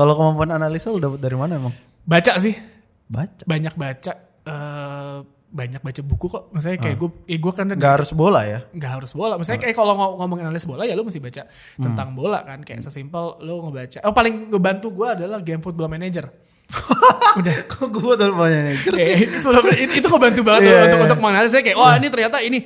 Kalau kemampuan analisa lu dapat dari mana emang? Baca sih, Baca. banyak baca. eh banyak baca buku kok. Misalnya kayak gue, eh gue kan Nggak harus bola ya? nggak harus bola. Misalnya kayak kalau ngom- ngomongin analis bola ya lu mesti baca tentang bola kan. Kayak sesimpel lu ngebaca. Oh paling ngebantu gue adalah game Football Manager. Udah. Kok gue udah sih? Kayak, itu, itu, itu ngebantu banget tuh untuk iya. untuk menganalisis saya kayak wah ini ternyata ini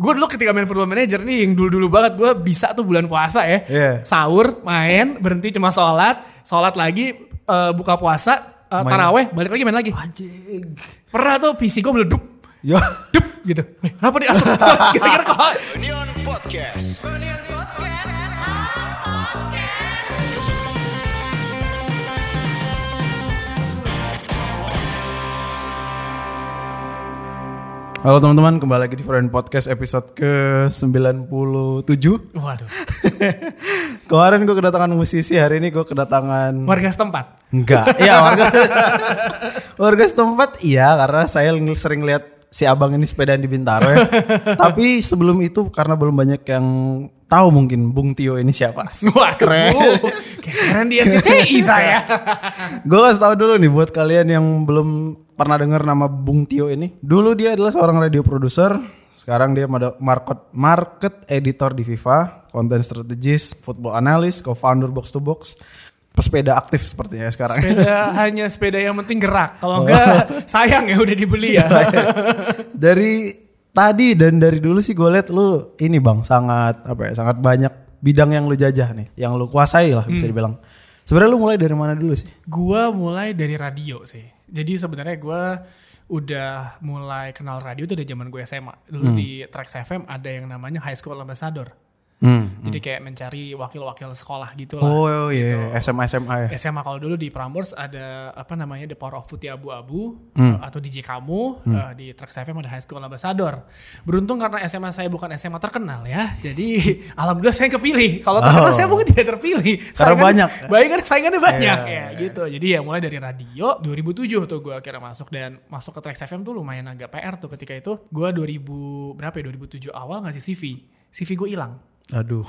gue dulu ketika main football manager nih yang dulu dulu banget gue bisa tuh bulan puasa ya Iya. sahur main berhenti cuma sholat sholat lagi eh, buka puasa eh, Main. taraweh balik lagi main lagi Anjing. pernah tuh PC gue meledup Ya. dup gitu eh, kenapa nih asap kira-kira kok Neon Podcast. Halo teman-teman, kembali lagi di Friend Podcast episode ke-97. Waduh. Kemarin gue kedatangan musisi, hari ini gue kedatangan warga setempat. Enggak, iya warga Warga setempat iya karena saya ng- sering lihat si abang ini sepedaan di Bintaro ya Tapi sebelum itu karena belum banyak yang tahu mungkin Bung Tio ini siapa wah keren sekarang di RCTI saya Gue kasih tahu dulu nih buat kalian yang belum pernah dengar nama Bung Tio ini. Dulu dia adalah seorang radio producer. Sekarang dia market market editor di FIFA, content strategist, football analyst, co-founder box to box. Pesepeda aktif sepertinya ya sekarang. sepeda hanya sepeda yang penting gerak kalau enggak sayang ya udah dibeli ya dari tadi dan dari dulu sih gue liat lu ini bang sangat apa ya sangat banyak bidang yang lu jajah nih, yang lu kuasai lah bisa dibilang. Sebenarnya lu mulai dari mana dulu sih? Gua mulai dari radio sih. Jadi sebenarnya gua udah mulai kenal radio itu dari zaman gue SMA. Dulu di Trax FM ada yang namanya High School Ambassador. Hmm. Jadi kayak mencari wakil-wakil sekolah gitu lah. Oh iya, SMA SMA ya. SMA kalau dulu di Prambors ada apa namanya The Power of Putih Abu-Abu Hmm. uh, atau DJ Kamu uh, di Trax FM ada High School Ambassador. Beruntung karena SMA saya bukan SMA terkenal ya, jadi alhamdulillah saya kepilih. Kalau terkenal Oh. saya mungkin tidak terpilih. Karena banyak. Baik saingannya banyak Iya, ya gitu. Jadi ya mulai dari radio 2007 tuh gue akhirnya masuk dan masuk ke Trax FM tuh lumayan agak PR tuh ketika itu. Gue 2000 berapa ya 2007 awal ngasih CV. CV gue hilang. Aduh.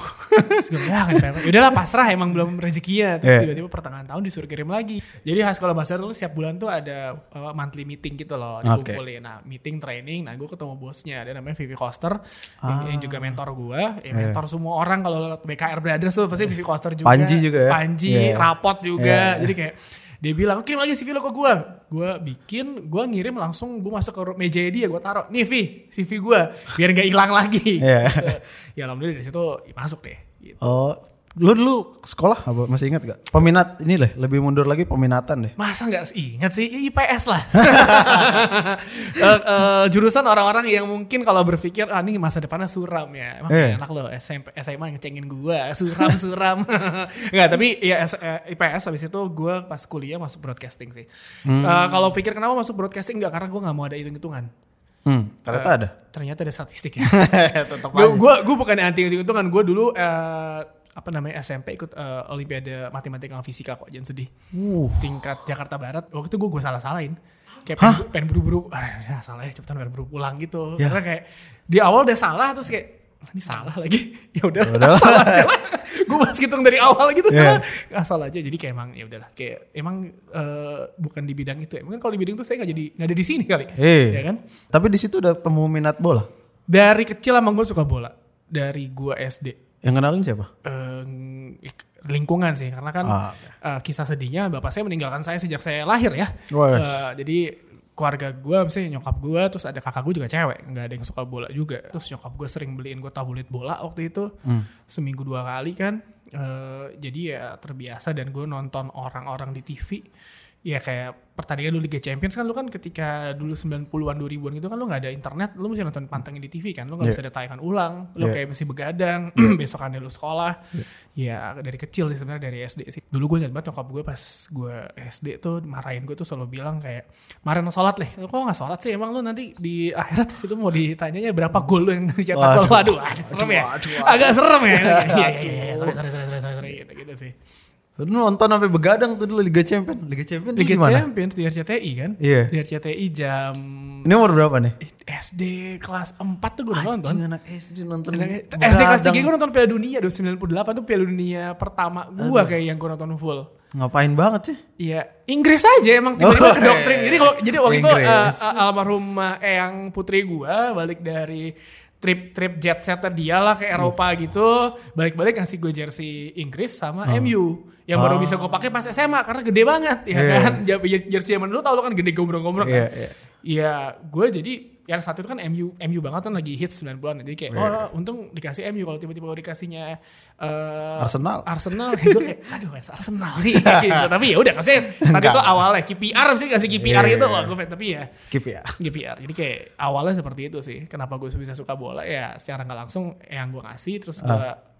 "Ah, ya udahlah pasrah emang belum rezekinya. Terus Iya. tiba-tiba pertengahan tahun disuruh kirim lagi. Jadi high school ambassador tuh setiap bulan tuh ada uh, monthly meeting gitu loh. Dikumpulin. Nah meeting training. Nah gue ketemu bosnya. Dia namanya Vivi Koster. Yang, yang juga mentor gue. Ya, mentor semua orang kalau BKR Brothers tuh pasti Vivi Koster juga. Panji juga ya? Panji, Iya. Rapot juga. Iya. Jadi kayak dia bilang kirim lagi CV lo ke gue gue bikin gue ngirim langsung gue masuk ke meja dia gue taruh nih Vi CV gue biar gak hilang lagi Iya. ya alhamdulillah dari situ masuk deh gitu. Oh, lu dulu sekolah apa masih ingat gak? Peminat ini lah, lebih mundur lagi peminatan deh. Masa nggak ingat sih IPS lah. Eh, eh, jurusan orang-orang yang mungkin kalau berpikir ah ini masa depannya suram ya. Emang Eh. enak loh SMP SMA ngecengin gua suram suram. Enggak tapi ya S- eh, IPS habis itu gua pas kuliah masuk broadcasting sih. Eh, kalau pikir kenapa masuk broadcasting nggak karena gua nggak mau ada hitung-hitungan. Hmm, ternyata ada. Ternyata ada statistik ya. Gue gue bukan anti hitung-hitungan gue dulu eh, apa namanya SMP ikut eh, olimpiade matematika sama fisika kok jangan sedih. Uh. tingkat Jakarta Barat waktu itu gue gue salah salahin kayak pengen, pengen buru-buru ah ya, salah ya cepetan pengen buru pulang gitu. Ya. karena kayak di awal udah salah terus kayak ini salah lagi? Ya udah Udah. asal aja lah. Gue masih hitung dari awal gitu yeah. asal aja jadi kayak emang ya udahlah. Kayak emang eh, bukan di bidang itu emang kalau di bidang itu saya nggak jadi nggak ada di sini kali. Eh. ya kan? Tapi di situ udah temu minat bola. dari kecil emang gue suka bola. Dari gue SD Yang kenalin siapa? eh, lingkungan sih karena kan Ah, eh, kisah sedihnya bapak saya meninggalkan saya sejak saya lahir ya Wes. Eh, jadi keluarga gue misalnya nyokap gue terus ada kakak gue juga cewek nggak ada yang suka bola juga terus nyokap gue sering beliin gue tablet bola waktu itu Hmm. seminggu dua kali kan Eh, jadi ya terbiasa dan gue nonton orang-orang di TV ya kayak pertandingan dulu Liga Champions kan lu kan ketika dulu 90-an 2000-an gitu kan lu nggak ada internet lu mesti nonton pantengin di TV kan lu nggak Yeah. bisa ada tayangan ulang lu Yeah. kayak mesti begadang besokannya lu sekolah. Ya dari kecil sih sebenarnya dari SD sih. Dulu gue ingat banget nyokap gue pas gue SD tuh marahin gue tuh selalu bilang kayak lo sholat leh. Lu kok nggak sholat sih? Emang lu nanti di akhirat itu mau ditanyanya berapa gol lu yang dicetak? Waduh. gol waduh, agak serem ya. Agak serem ya. Iya iya iya sorry sorry sorry sorry sorry, sorry. Gitu gitu sih Lu nonton sampai begadang tuh dulu Liga Champion. Liga Champion Liga gimana? Champions di RCTI kan Iya. di RCTI jam Ini umur berapa nih? SD kelas 4 tuh gue udah nonton Anjing anak SD nonton. SD kelas 3 begadang. gue nonton Piala Dunia 98 tuh Piala Dunia pertama gue kayak yang gue nonton full. Ngapain banget sih? Iya, Inggris aja emang tiba-tiba Oh, ke doktrin. iya. Jadi kalau jadi waktu itu Inggris. eh, eh, almarhum eh, Eyang Putri gua balik dari trip trip jet set dia lah ke Eropa gitu, balik-balik ngasih gue jersey Inggris sama MU yang baru Oh. bisa gue pakai pas SMA karena gede banget ya Iya. kan. Jer- Jersey zaman dulu tau lo kan gede gombrong-gombrong Iya, kan. iya. Iya, gue jadi yang satu itu kan MU MU banget kan lagi hits 90-an jadi kayak Iya. oh untung dikasih MU kalau tiba-tiba dikasihnya eh, Arsenal. Arsenal gue kayak aduh fans Arsenal nih gitu. tapi ya udah maksudnya saat itu awalnya KPR sih kasih KPR Iya, gitu iya. wah gue tapi ya ya. KPR jadi kayak awalnya seperti itu sih kenapa gue bisa suka bola ya secara nggak langsung yang gue ngasih terus gue Ah.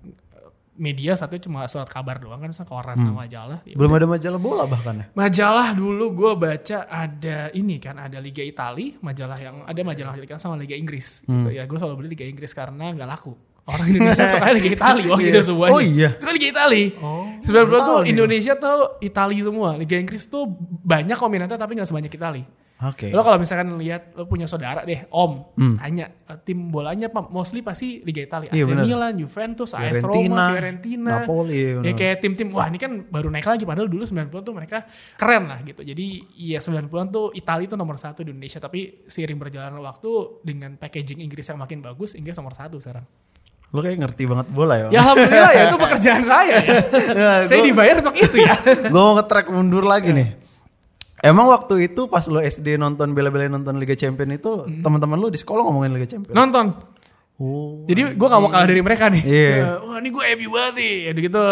Media satu cuma surat kabar doang kan koran Hmm. majalah Ya Belum ada majalah bola bahkan ya. Majalah dulu gue baca ada ini kan ada Liga Itali, majalah yang ada majalah Liga sama Liga Inggris. Hmm. Gitu. Ya gue selalu beli Liga Inggris karena nggak laku. Orang Indonesia suka Liga Itali waktu Iya. itu semuanya. Oh iya? Suka Liga Itali. Oh, 90 baru tuh Indonesia tuh Itali semua. Liga Inggris tuh banyak peminatnya tapi nggak sebanyak Itali. Oke. Lo kalau misalkan lihat lo punya saudara deh, Om, Hmm. tanya eh, tim bolanya apa? Mostly pasti Liga Italia. Iya, AC bener. Milan, Juventus, AS Roma, Fiorentina, Napoli, iya, Ya bener. kayak tim-tim wah ini kan baru naik lagi padahal dulu 90-an tuh mereka keren lah gitu. Jadi iya 90-an tuh Italia itu nomor satu di Indonesia tapi seiring berjalannya waktu dengan packaging Inggris yang makin bagus, Inggris nomor satu sekarang. Lo kayak ngerti banget bola ya. Ya alhamdulillah ya itu pekerjaan saya ya. Ya, saya gua- dibayar untuk itu ya. gue mau nge-track mundur lagi nih. Emang waktu itu pas lo SD nonton bela-bela nonton Liga Champion itu teman-teman lo di sekolah ngomongin Liga Champion. Nonton. Oh. Jadi gue gak mau kalah dari mereka nih. Iya. Ya, Wah ini gue happy banget nih. Ya gitu.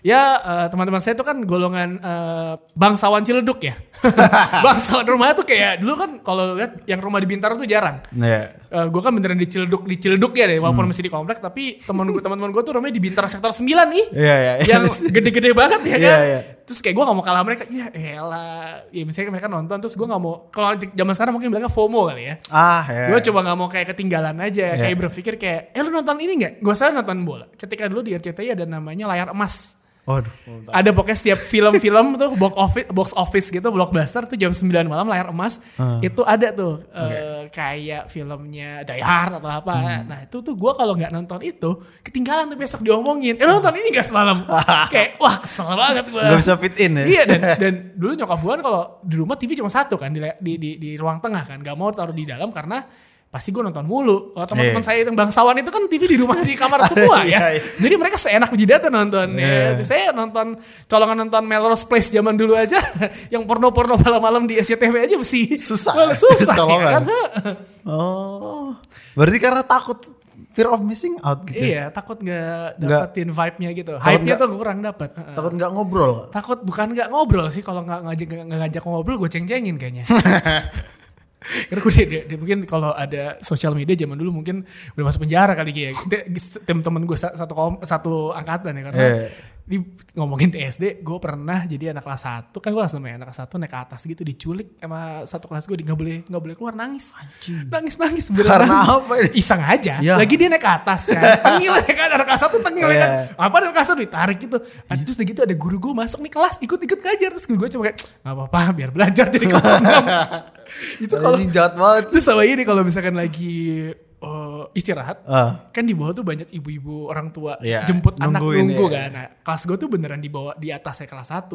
Ya eh, teman-teman saya tuh kan golongan eh, bangsawan Ciledug ya. bangsawan rumah tuh kayak dulu kan kalau lihat yang rumah di Bintaro tuh jarang. Iya. gue kan beneran di Ciledug di Ciledug ya deh Hmm. walaupun masih di komplek tapi teman teman-teman gue tuh rumahnya di Bintaro sektor 9 nih. Iya, iya, iya. Yang gede-gede banget ya Iya, kan. iya. Terus kayak gue gak mau kalah mereka. Ya elah. Ya misalnya mereka nonton terus gue gak mau. Kalau zaman sekarang mungkin bilangnya FOMO kali ya. Ah, ya. Gue coba gak mau kayak ketinggalan aja. Iya. Kayak berpikir kayak, eh lu nonton ini gak? Gue salah nonton bola. Ketika dulu di RCTI ada namanya layar emas. Waduh. Ada pokoknya setiap film-film tuh box office, box office gitu, blockbuster tuh jam 9 malam layar emas. Hmm. Itu ada tuh eh, kayak filmnya Die Hard atau apa. Hmm. Nah itu tuh gue kalau nggak nonton itu ketinggalan tuh besok diomongin. Eh nonton ini gak semalam? kayak wah kesel banget gue. Gak bisa fit in ya. Iya dan dan dulu nyokap gue kan kalau di rumah TV cuma satu kan di, di di di ruang tengah kan nggak mau taruh di dalam karena pasti gue nonton mulu. Kalau teman-teman Iya. saya yang bangsawan itu kan TV di rumah di kamar semua ya. Iya, iya. Jadi mereka seenak jidatnya nonton. Iya. Ya, saya nonton colongan nonton Melrose Place zaman dulu aja yang porno-porno malam-malam di SCTV aja mesti Susah. Malah susah ya Colongan. kan. Oh. Berarti karena takut fear of missing out gitu. Iya, takut nggak Nggak. dapetin vibe-nya gitu. Hype-nya tuh kurang dapet. Takut nggak ngobrol. Takut bukan nggak ngobrol sih kalau nggak ngajak nggak ngajak ngobrol gue ceng-cengin kayaknya. Karena gue dia, dia- mungkin kalau ada sosial media zaman dulu mungkin udah masuk penjara kali kayak tim temen gue satu satu angkatan ya karena Eh. Di ngomongin TSD gue pernah jadi anak kelas 1 kan gue kelas enam ya anak kelas 1 naik ke atas gitu diculik sama satu kelas gue nggak boleh nggak boleh keluar nangis nangis nangis beneran Karena nangis. apa ini? iseng aja Ya. lagi dia naik ke atas kan tengil naik ke atas anak kelas 1 tengil naik ke atas Iya. apa ada kelas satu ditarik gitu Ah, terus gitu ada guru gue masuk nih kelas ikut-ikut ngajar terus gue cuma kayak nggak apa-apa biar belajar jadi kelas 6 itu kalau jahat banget. terus sama ini kalau misalkan lagi eh, istirahat Ah. kan di bawah tuh banyak ibu-ibu orang tua Iya, jemput anak nungguin, nunggu iya. kan nah, kelas gue tuh beneran di bawah di kelas 1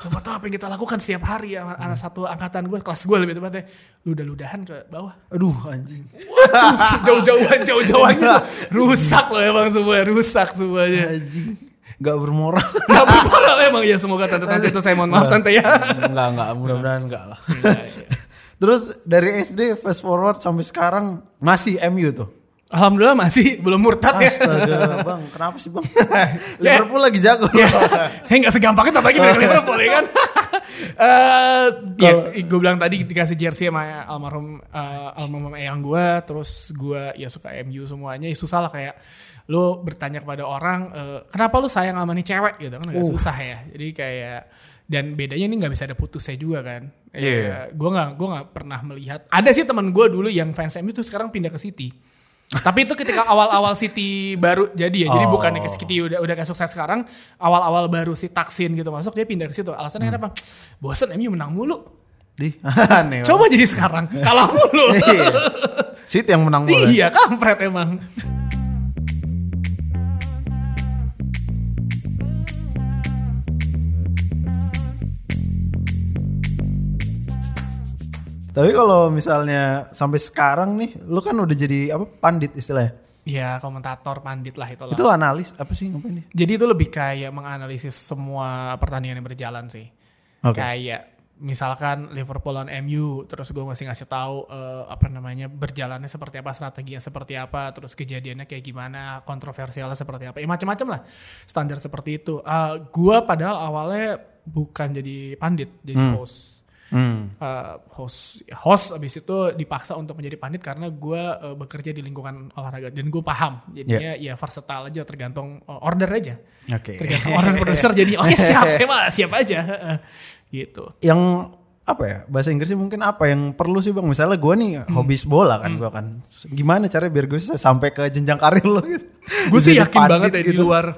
Gak tau apa yang kita lakukan setiap hari sama anak satu angkatan gue kelas gue lebih tepatnya ludah-ludahan ke bawah Aduh anjing. Waduh, jauh-jauhan jauh-jauhan gitu rusak loh emang semua rusak semuanya Anjing. Gak bermoral. Gak bermoral emang ya semoga tante-tante itu saya mohon maaf tante ya. enggak, enggak. Mudah-mudahan enggak lah. Terus dari SD fast forward sampai sekarang masih MU tuh. Alhamdulillah masih belum murtad ya. Astaga, Bang. Kenapa sih, Bang? Liverpool lagi jago. ya, saya nggak segampang itu apalagi mereka Liverpool ya kan. Eh, ya, gue bilang tadi dikasih jersey sama almarhum eh, almarhum eyang gue, terus gue ya suka MU semuanya, ya susah lah kayak lo bertanya kepada orang, eh, kenapa lo sayang sama nih cewek gitu kan agak susah ya. Jadi kayak dan bedanya ini nggak bisa ada putusnya juga kan. Iya. gue nggak gue nggak pernah melihat. Ada sih teman gue dulu yang fans MU tuh sekarang pindah ke City. Tapi itu ketika awal-awal City baru jadi ya. Jadi Oh. bukan ke City udah udah kayak sukses sekarang. Awal-awal baru si Taksin gitu masuk dia pindah ke situ. Alasannya kenapa? Bosen MU menang mulu. Di, aneh. Coba jadi sekarang kalah mulu. Iya. Sit yang menang bola. iya kampret emang. Tapi kalau misalnya sampai sekarang nih, lu kan udah jadi apa pandit istilahnya. Ya komentator pandit lah itu lah. Itu analis apa sih ngapain? Jadi itu lebih kayak menganalisis semua pertandingan yang berjalan sih. Oke. Kayak misalkan Liverpool lawan MU, terus gue masih ngasih tahu eh, apa namanya berjalannya seperti apa, strateginya seperti apa, terus kejadiannya kayak gimana, kontroversialnya seperti apa, ya macam-macam lah standar seperti itu. Eh, gue padahal awalnya bukan jadi pandit, jadi host. Hmm. Eh, host host abis itu dipaksa untuk menjadi pandit karena gue eh, bekerja di lingkungan olahraga dan gue paham jadinya ya versatile aja tergantung eh, order aja Oke. tergantung orang produser jadi oke siap saya mah siap aja Heeh. gitu Yang apa ya bahasa Inggrisnya mungkin apa yang perlu sih bang misalnya gue nih Hmm. hobis bola kan gue kan gimana caranya biar gue bisa sampai ke jenjang karir lo gitu gue sih yakin banget ya di gitu. luar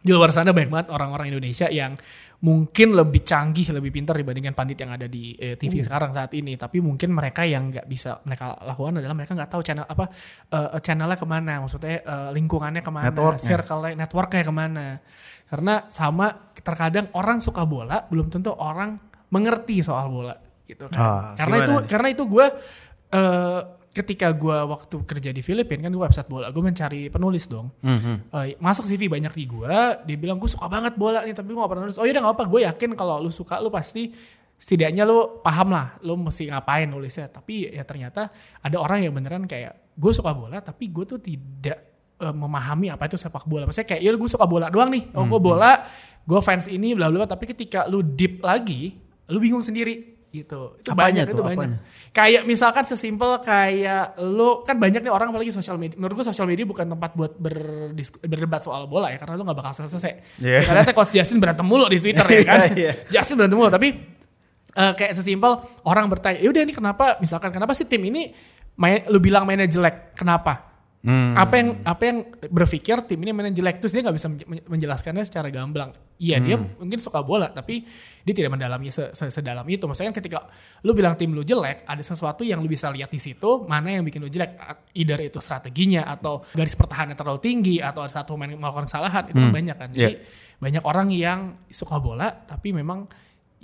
di luar sana banyak banget orang-orang Indonesia yang mungkin lebih canggih lebih pintar dibandingkan pandit yang ada di eh, TV Uh. sekarang saat ini tapi mungkin mereka yang nggak bisa mereka lakukan adalah mereka nggak tahu channel apa eh, channelnya ke mana maksudnya eh, lingkungannya ke mana Networknya. circle networknya ke mana karena sama terkadang orang suka bola belum tentu orang mengerti soal bola gitu kan Ah, karena itu nih? karena itu gue eh, ketika gue waktu kerja di Filipina kan gue website bola gue mencari penulis dong. Mhm. Eh, masuk CV banyak di gue dia bilang gue suka banget bola nih tapi gue gak pernah nulis. Oh iya gak apa gue yakin kalau lu suka lu pasti setidaknya lu paham lah lu mesti ngapain nulisnya. Tapi ya ternyata ada orang yang beneran kayak gue suka bola tapi gue tuh tidak eh, memahami apa itu sepak bola. Maksudnya kayak ya gue suka bola doang nih. Oh gue bola gue fans ini bla bla bla. Tapi ketika lu deep lagi lu bingung sendiri gitu. Itu Apanya banyak tuh, itu banyak. Apanya? kayak misalkan sesimpel kayak lu kan banyak nih orang apalagi sosial media. Menurut gue sosial media bukan tempat buat berdebat soal bola ya karena lu nggak bakal selesai. Iya. karena coach Justin berantem mulu di Twitter ya kan? Iya, iya. Justin berantem mulu tapi eh, kayak sesimpel orang bertanya ya udah ini kenapa? Misalkan kenapa sih tim ini main lu bilang mainnya jelek kenapa Hmm. apa yang apa yang berpikir tim ini mainnya jelek terus dia nggak bisa menj- menjelaskannya secara gamblang. Iya dia Hmm. mungkin suka bola tapi dia tidak mendalami se- se- sedalam itu. Maksudnya ketika lu bilang tim lu jelek ada sesuatu yang lu bisa lihat di situ mana yang bikin lu jelek. Either itu strateginya atau garis pertahanan terlalu tinggi atau ada satu pemain melakukan kesalahan itu kan banyak kan. Jadi banyak orang yang suka bola tapi memang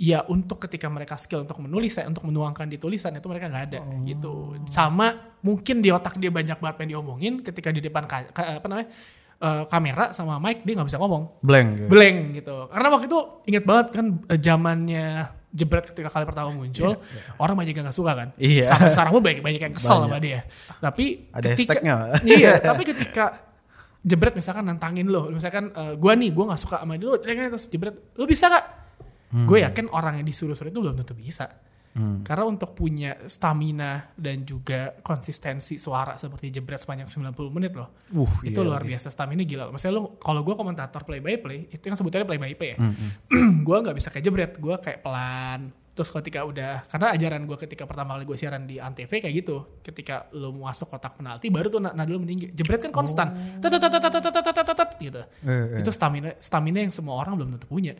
ya untuk ketika mereka skill untuk menulis ya, untuk menuangkan di tulisan itu mereka nggak ada gitu. Sama mungkin di otak dia banyak banget yang diomongin ketika di depan ka- ka- apa namanya eh, kamera sama mic dia nggak bisa ngomong. Blank gitu. blank gitu. Karena waktu itu inget banget kan eh, zamannya jebret ketika kali pertama muncul orang banyak yang nggak suka kan? Iya. sampai sekarang pun banyak banyak yang kesel sama dia. Tapi Ada ketika iya tapi ketika jebret misalkan nantangin lo misalkan eh, gua nih gua nggak suka sama dia lo terus jebret lo bisa gak Hmm. Gue yakin orang yang disuruh-suruh itu belum tentu bisa. Hmm. Karena untuk punya stamina dan juga konsistensi suara seperti jebret sepanjang 90 menit loh. Uh, itu iya, luar biasa stamina gila. Loh. Maksudnya lo kalau gue komentator play by play, itu yang sebetulnya play by play ya. Hmm. gue nggak bisa kayak jebret, gue kayak pelan. Terus ketika udah karena ajaran gue ketika pertama kali gue siaran di Antv kayak gitu, ketika lo masuk kotak penalti baru tuh nada lo meninggi. Jebret kan konstan. Oh. Gitu. Eh, eh. Itu stamina stamina yang semua orang belum tentu punya.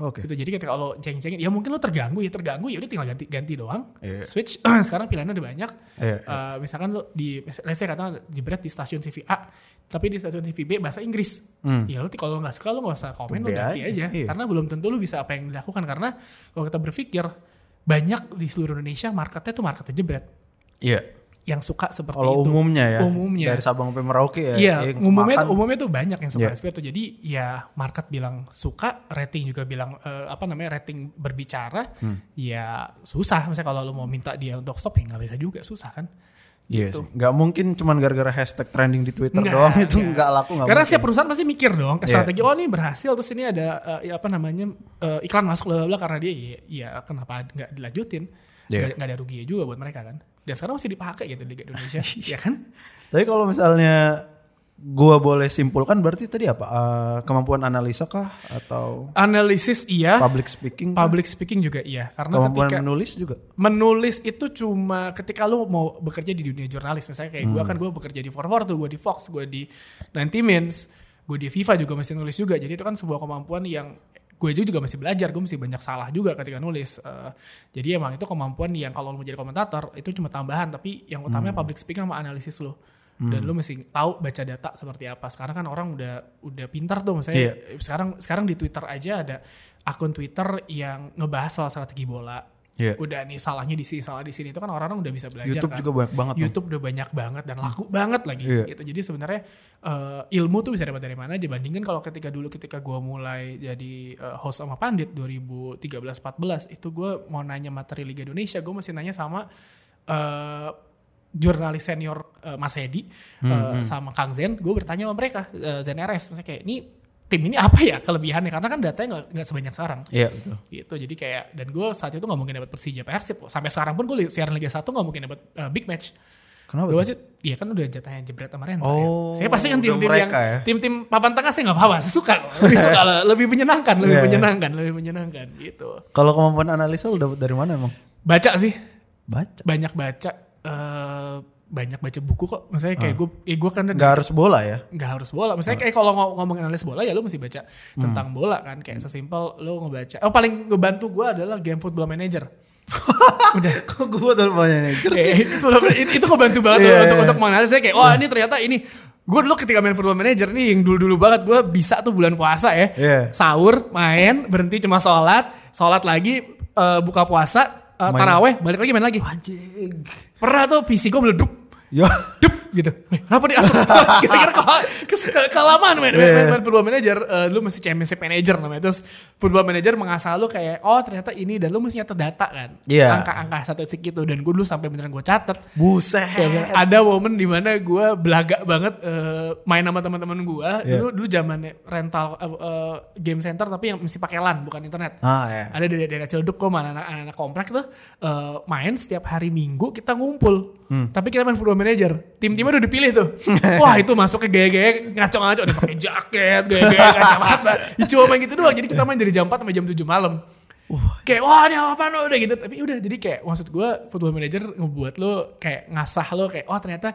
Oke. gitu. Jadi ketika lo ceng-cengin ya mungkin lo terganggu ya terganggu ya udah tinggal ganti ganti doang. Iya. switch sekarang pilihannya udah banyak. Iya, Eh, misalkan lo di let's say katakan jebret di stasiun TV A tapi di stasiun TV B bahasa Inggris. Ya lo kalau lo nggak suka lo nggak usah komen lo Tunda ganti aja, aja, iya. karena belum tentu lo bisa apa yang dilakukan. Karena kalau kita berpikir banyak di seluruh Indonesia marketnya tuh marketnya jebret. Iya. Yang suka seperti Kalau itu umumnya ya. umumnya Dari Sabang sampai Merauke ya. Iya, umumnya makan. umumnya tuh banyak yang suka Iya. SPR tuh. Jadi ya market bilang suka, rating juga bilang eh, apa namanya rating berbicara. Hmm. Ya susah. Misalnya kalau lo mau minta dia untuk stop ya nggak bisa juga susah kan. Iya gitu. sih. Nggak mungkin cuman gara-gara hashtag trending di Twitter Nggak, doang itu nggak. nggak laku nggak Karena mungkin. setiap perusahaan pasti mikir dong Iya. strategi oh ini berhasil terus ini ada eh, ya apa namanya eh, iklan masuk bla bla karena dia ya, ya kenapa nggak dilanjutin Iya. nggak nggak ada ruginya juga buat mereka kan dan sekarang masih dipakai gitu di Liga Indonesia ya kan Tapi kalau misalnya gua boleh simpulkan berarti tadi apa? Eh, kemampuan analisa kah atau analisis iya public speaking? kah? public speaking juga iya karena kemampuan ketika menulis juga. menulis itu cuma ketika lu mau bekerja di dunia jurnalis misalnya kayak gue kan gue bekerja di 442 gue di Fox gue di 90 Minutes gue di FIFA juga masih nulis juga jadi itu kan sebuah kemampuan yang gue juga masih belajar gue masih banyak salah juga ketika nulis. Eh, jadi emang itu kemampuan yang kalau lu mau jadi komentator itu cuma tambahan tapi yang utamanya public speaking sama analisis lu. Dan lu mesti tahu baca data seperti apa. Sekarang kan orang udah udah pintar tuh misalnya sekarang sekarang di Twitter aja ada akun Twitter yang ngebahas soal strategi bola Iya. udah nih salahnya di sini salah di sini itu kan orang-orang udah bisa belajar YouTube kan. juga banyak banget. tuh. YouTube udah banyak banget dan laku banget lagi Iya. gitu. Jadi sebenarnya eh, ilmu tuh bisa dapat dari mana aja bandingkan kalau ketika dulu ketika gua mulai jadi eh, host sama Pandit 2013-14 itu gua mau nanya materi Liga Indonesia, gue masih nanya sama eh, jurnalis senior eh, Mas Hedi eh, sama Kang Zen, gue bertanya sama mereka eh, Zen RS, maksudnya kayak ini tim ini apa ya kelebihannya karena kan datanya nggak sebanyak sekarang Iya betul. gitu jadi kayak dan gue saat itu nggak mungkin dapat Persija Persib sampai sekarang pun gue siaran Liga 1 nggak mungkin dapat uh, big match Kenapa? gue sih iya kan udah jatahnya jebret sama Rental Oh, ya. saya pasti kan tim-tim yang ya. tim-tim papan tengah saya nggak apa-apa suka lebih suka lebih menyenangkan lebih Iya, iya. menyenangkan lebih menyenangkan gitu Kalau kemampuan analisa lu dapat dari mana emang? baca sih Baca. banyak baca eh, banyak baca buku kok misalnya kayak gue eh, gue kan Gak harus bola ya? nggak harus bola. Misalnya kayak kalau ngom- ngomongin analis bola ya lu mesti baca Hmm. tentang bola kan. Kayak sesimpel lu ngebaca. Oh paling ngebantu gue adalah game football manager. Udah. Kok gue tuh manajer sih? Kayak, itu, itu, itu ngebantu banget tuh untuk iya. untuk menganalisa kayak wah ini ternyata ini gue dulu ketika main football manager nih yang dulu-dulu banget gue bisa tuh bulan puasa ya. Iya. Sahur, main, berhenti cuma sholat, sholat lagi eh, buka puasa, eh, Main. taraweh, balik lagi main lagi. Anjing. Pernah tuh PC gue meleduk Ya. dup gitu. Kenapa nih asap? Kira-kira ke, ke, ke- kelamaan main, main, main, main football manager. Eh, lu mesti championship manager namanya. Terus football manager mengasah lu kayak, oh ternyata ini. Dan lu mesti nyatet data kan. Iya. Angka-angka statistik gitu. Dan gue dulu sampai beneran gue catet. Buset. Kayak ada momen di mana gue belaga banget eh, main sama teman-teman gue. Iya. Dulu dulu zamannya rental eh, eh, game center tapi yang mesti pakai LAN bukan internet Ah ya. ada dari daerah Ciledug kok mana anak anak komplek tuh eh, main setiap hari Minggu kita ngumpul. Tapi kita main football manager. Tim-timnya udah dipilih tuh. Wah, itu masuk ke gaya-gaya ngaco-ngaco dia pakai jaket, gaya-gaya kacamata. Ya, cuma main gitu doang. Jadi kita main dari jam 4 sampai jam 7 malam. kayak wah ini apa udah gitu tapi udah jadi kayak maksud gue football manager ngebuat lo kayak ngasah lo kayak oh ternyata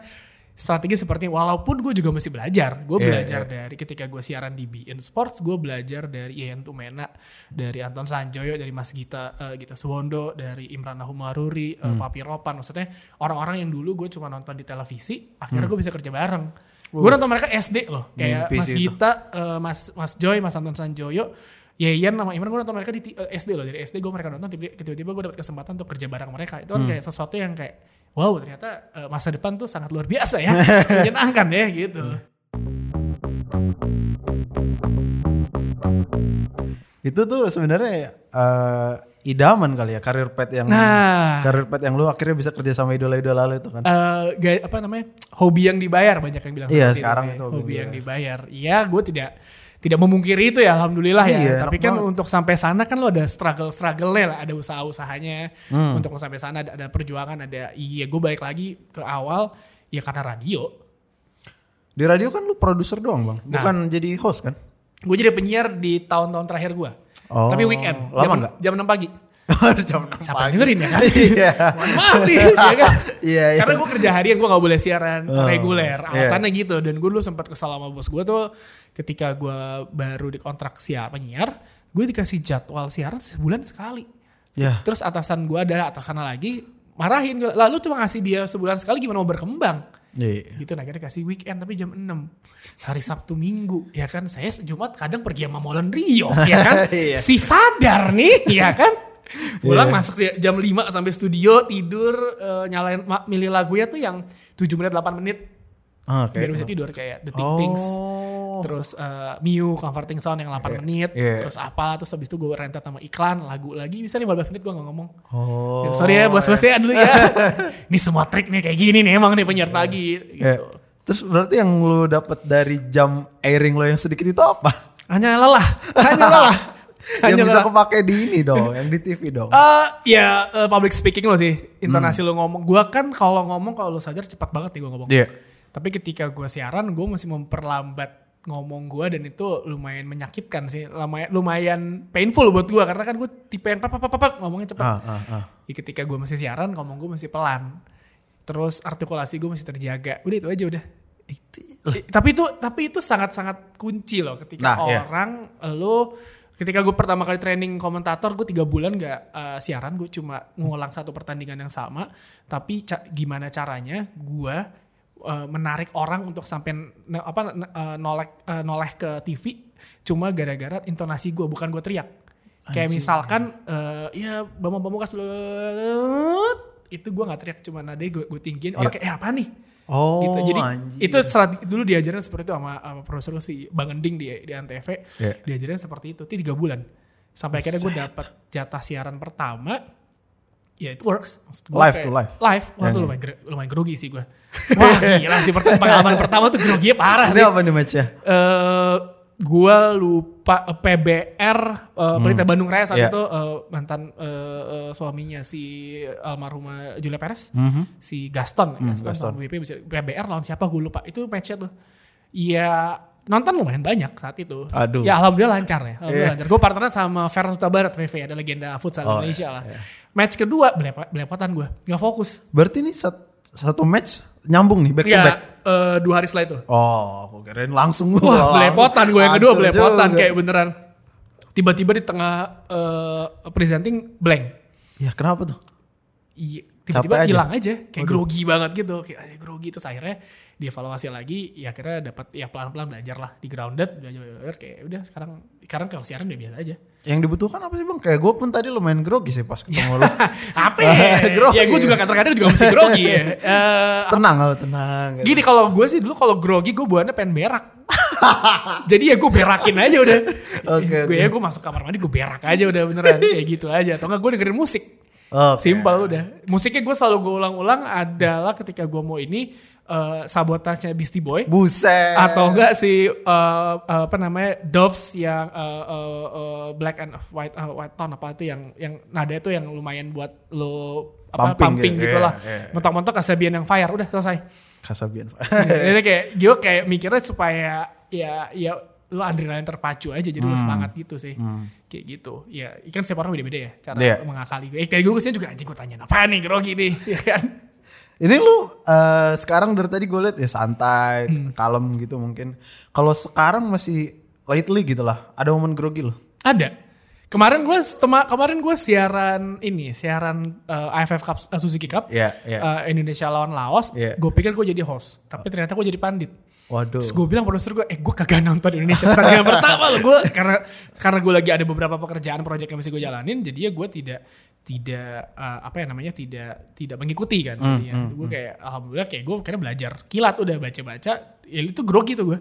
strategi seperti walaupun gue juga masih belajar gue Iya, belajar iya. dari ketika gue siaran di BN Sports gue belajar dari Ian Tumena dari Anton Sanjoyo dari Mas Gita eh, Gita Suwondo dari Imran Nahumaruri Hmm. Papi Ropan maksudnya orang-orang yang dulu gue cuma nonton di televisi akhirnya Hmm. gue bisa kerja bareng gue nonton mereka SD loh kayak Mimpi Mas itu. Gita eh, Mas Mas Joy Mas Anton Sanjoyo Yeyan sama Imran gue nonton mereka di eh, SD loh dari SD gue mereka nonton tiba- tiba-tiba gue dapat kesempatan untuk kerja bareng mereka itu kan Hmm. kayak sesuatu yang kayak wow ternyata eh, masa depan tuh sangat luar biasa ya. Menyenangkan ya gitu. Itu tuh sebenarnya eh, idaman kali ya karir pet yang nah. karir pet yang lu akhirnya bisa kerja sama idola-idola lu itu kan. eh, ga- apa namanya hobi yang dibayar banyak yang bilang Iya, sekarang sih. itu hobi hobi yang yang dibayar. Iya gue tidak tidak memungkiri itu ya alhamdulillah ya Iya, tapi enak kan banget. untuk sampai sana kan lo ada struggle struggle-nya lah ada usaha-usahanya Hmm. untuk lo sampai sana ada, ada perjuangan ada iya gue balik lagi ke awal ya karena radio Di radio kan lu produser doang bang, Nah. bukan jadi host kan? gue jadi penyiar di tahun-tahun terakhir gue Oh, tapi weekend lama jam, nggak? jam 6 pagi Jam enam siapa pagi. yang dengerin ya kan Iya. Maaf nih ya kan Iya, iya. karena gue kerja harian gue gak boleh siaran Oh, reguler iya. alasannya gitu dan gue dulu sempat kesal sama bos gue tuh ketika gue baru di kontrak siar penyiar gue dikasih jadwal siaran sebulan sekali Ya. terus atasan gue ada atasan lagi marahin gue lalu cuma ngasih dia sebulan sekali gimana mau berkembang Iya. gitu nah akhirnya kasih weekend tapi jam 6 hari Sabtu Minggu ya kan saya Jumat kadang pergi sama Molan Rio ya kan Iya. si sadar nih ya kan pulang Iya. masuk si- jam 5 sampai studio tidur eh, nyalain milih lagunya tuh yang 7 menit 8 menit Ah, Oke. biar bisa tidur kayak The Big Oh. Things terus eh, Mew comforting sound yang 8 menit Iya. terus apa terus habis itu gue rentet sama iklan lagu lagi bisa 15 menit gue gak ngomong Oh. Ya, sorry ya bos-bos ya dulu ya ini semua trik nih kayak gini nih emang nih penyiar pagi Ya. gitu Terus berarti yang lu dapat dari jam airing lo yang sedikit itu apa? hanya lelah hanya lelah yang hanya bisa lelah kepake di ini dong, yang di TV dong. Eh, ya eh, public speaking lo sih intonasi Hmm. lo ngomong gua kan kalau ngomong kalau lo sadar cepat banget nih gue ngomong Iya. tapi ketika gue siaran gue masih memperlambat ngomong gue dan itu lumayan menyakitkan sih lumayan lumayan painful buat gue karena kan gue tipe yang pap pap pap, pap, ngomongnya cepat Ah, ah, ah. Ya, ketika gue masih siaran ngomong gue masih pelan terus artikulasi gue masih terjaga udah itu aja udah itu eh, tapi itu tapi itu sangat sangat kunci loh ketika Nah, iya. orang lo ketika gue pertama kali training komentator gue tiga bulan gak eh, siaran. Gue cuma ngulang satu pertandingan yang sama. Tapi ca- gimana caranya gue eh, menarik orang untuk sampai apa ne- eh, noleh eh, noleh ke TV cuma gara-gara intonasi gue bukan gue teriak. Kayak misalkan eh ya Bambang Pamungkas itu gue nggak teriak cuma nada gue gue tinggiin. Orang kayak eh apa nih Oh, gitu. Jadi anjir. itu serat- dulu diajarin seperti itu sama, sama profesor si Bang Ending di di Antv. Iya. Diajarin seperti itu. Itu tiga bulan. Sampai akhirnya gue dapat jatah siaran pertama. Ya itu works. Maksud Live kayak- to live. Live. Wah Yang- tuh lumayan, lumayan grogi sih gue. Wah gila sih pengalaman pertama tuh groginya parah Ini sih. apa nih matchnya? Eh gue lupa eh, PBR eh, Pelita Bandung Raya saat Iya. itu eh, mantan eh, eh, suaminya si almarhumah Julia Perez si Gaston Gaston, Gaston. WP bisa- PBR lawan siapa gue lupa itu matchnya tuh Iya nonton lumayan banyak saat itu Aduh. ya alhamdulillah lancar ya alhamdulillah Iya. lancar gue partneran sama Fernando Huta Barat VV ada legenda futsal Oh, Indonesia lah iya. match kedua belepo- belepotan gue nggak fokus Berarti ini sat- satu match nyambung nih back to ya back. eh, dua hari setelah itu Oh, aku kirain langsung Wah, langsung. belepotan gue yang kedua belepotan juga. kayak beneran. Tiba-tiba di tengah eh, presenting blank. Ya kenapa tuh? Iya, tiba-tiba aja. hilang aja, kayak grogi banget gitu, kayak "Aduh, grogi terus akhirnya dievaluasi lagi, ya akhirnya dapat ya pelan-pelan belajar lah di grounded, belajar, belajar kayak udah sekarang sekarang kalau siaran udah biasa aja. Yang dibutuhkan apa sih bang? Kayak gue pun tadi lumayan grogi sih pas ketemu lo. Apa? ya? Grogi. ya gue juga kadang-kadang juga mesti grogi ya. Eh, tenang lo tenang. gitu. Gini kalau gue sih dulu kalau grogi gue buahnya pengen berak. Jadi ya gue berakin aja udah. Oke, gue ya gue masuk kamar mandi gue berak aja udah beneran kayak gitu aja. Atau enggak gue dengerin musik. Oke. Simpel udah. Musiknya gue selalu gue ulang-ulang adalah ketika gue mau ini eh sabotasnya Beastie Boy. Buset. Atau enggak si eh, apa namanya Doves yang eh, eh, eh, black and white eh, white tone apa itu yang yang nada itu yang lumayan buat lo apa Pumping pumping, gitu, gitu, iya, lah. iya. Mentok-mentok Kasabian yang fire udah selesai. Kasabian. Jadi kayak gue kayak mikirnya supaya ya ya lo adrenalin terpacu aja jadi Hmm. lo semangat gitu sih. Kayak gitu. Ya kan setiap orang beda-beda ya cara Iya. mengakali gue. Eh, kayak gue ke sini juga anjing gue tanya apa nih grogi nih ya kan. Ini lu eh, sekarang dari tadi gue liat ya santai, Hmm. kalem gitu mungkin. Kalau sekarang masih lately gitu lah. Ada momen grogi lo. Ada. Kemarin gue kemarin gue siaran ini siaran eh, AFF Cup eh, Suzuki Cup Iya, iya. eh, Indonesia lawan Laos. Iya. Gue pikir gue jadi host, tapi ternyata gue jadi pandit. Waduh. Terus gue bilang produser gue, eh gue kagak nonton Indonesia pertandingan pertama loh gue karena karena gue lagi ada beberapa pekerjaan proyek yang mesti gue jalanin, jadi ya gue tidak tidak eh, apa ya namanya tidak tidak mengikuti kan. Hmm, jadinya. gue kayak alhamdulillah kayak gue karena belajar kilat udah baca-baca, ya itu grogi tuh gue.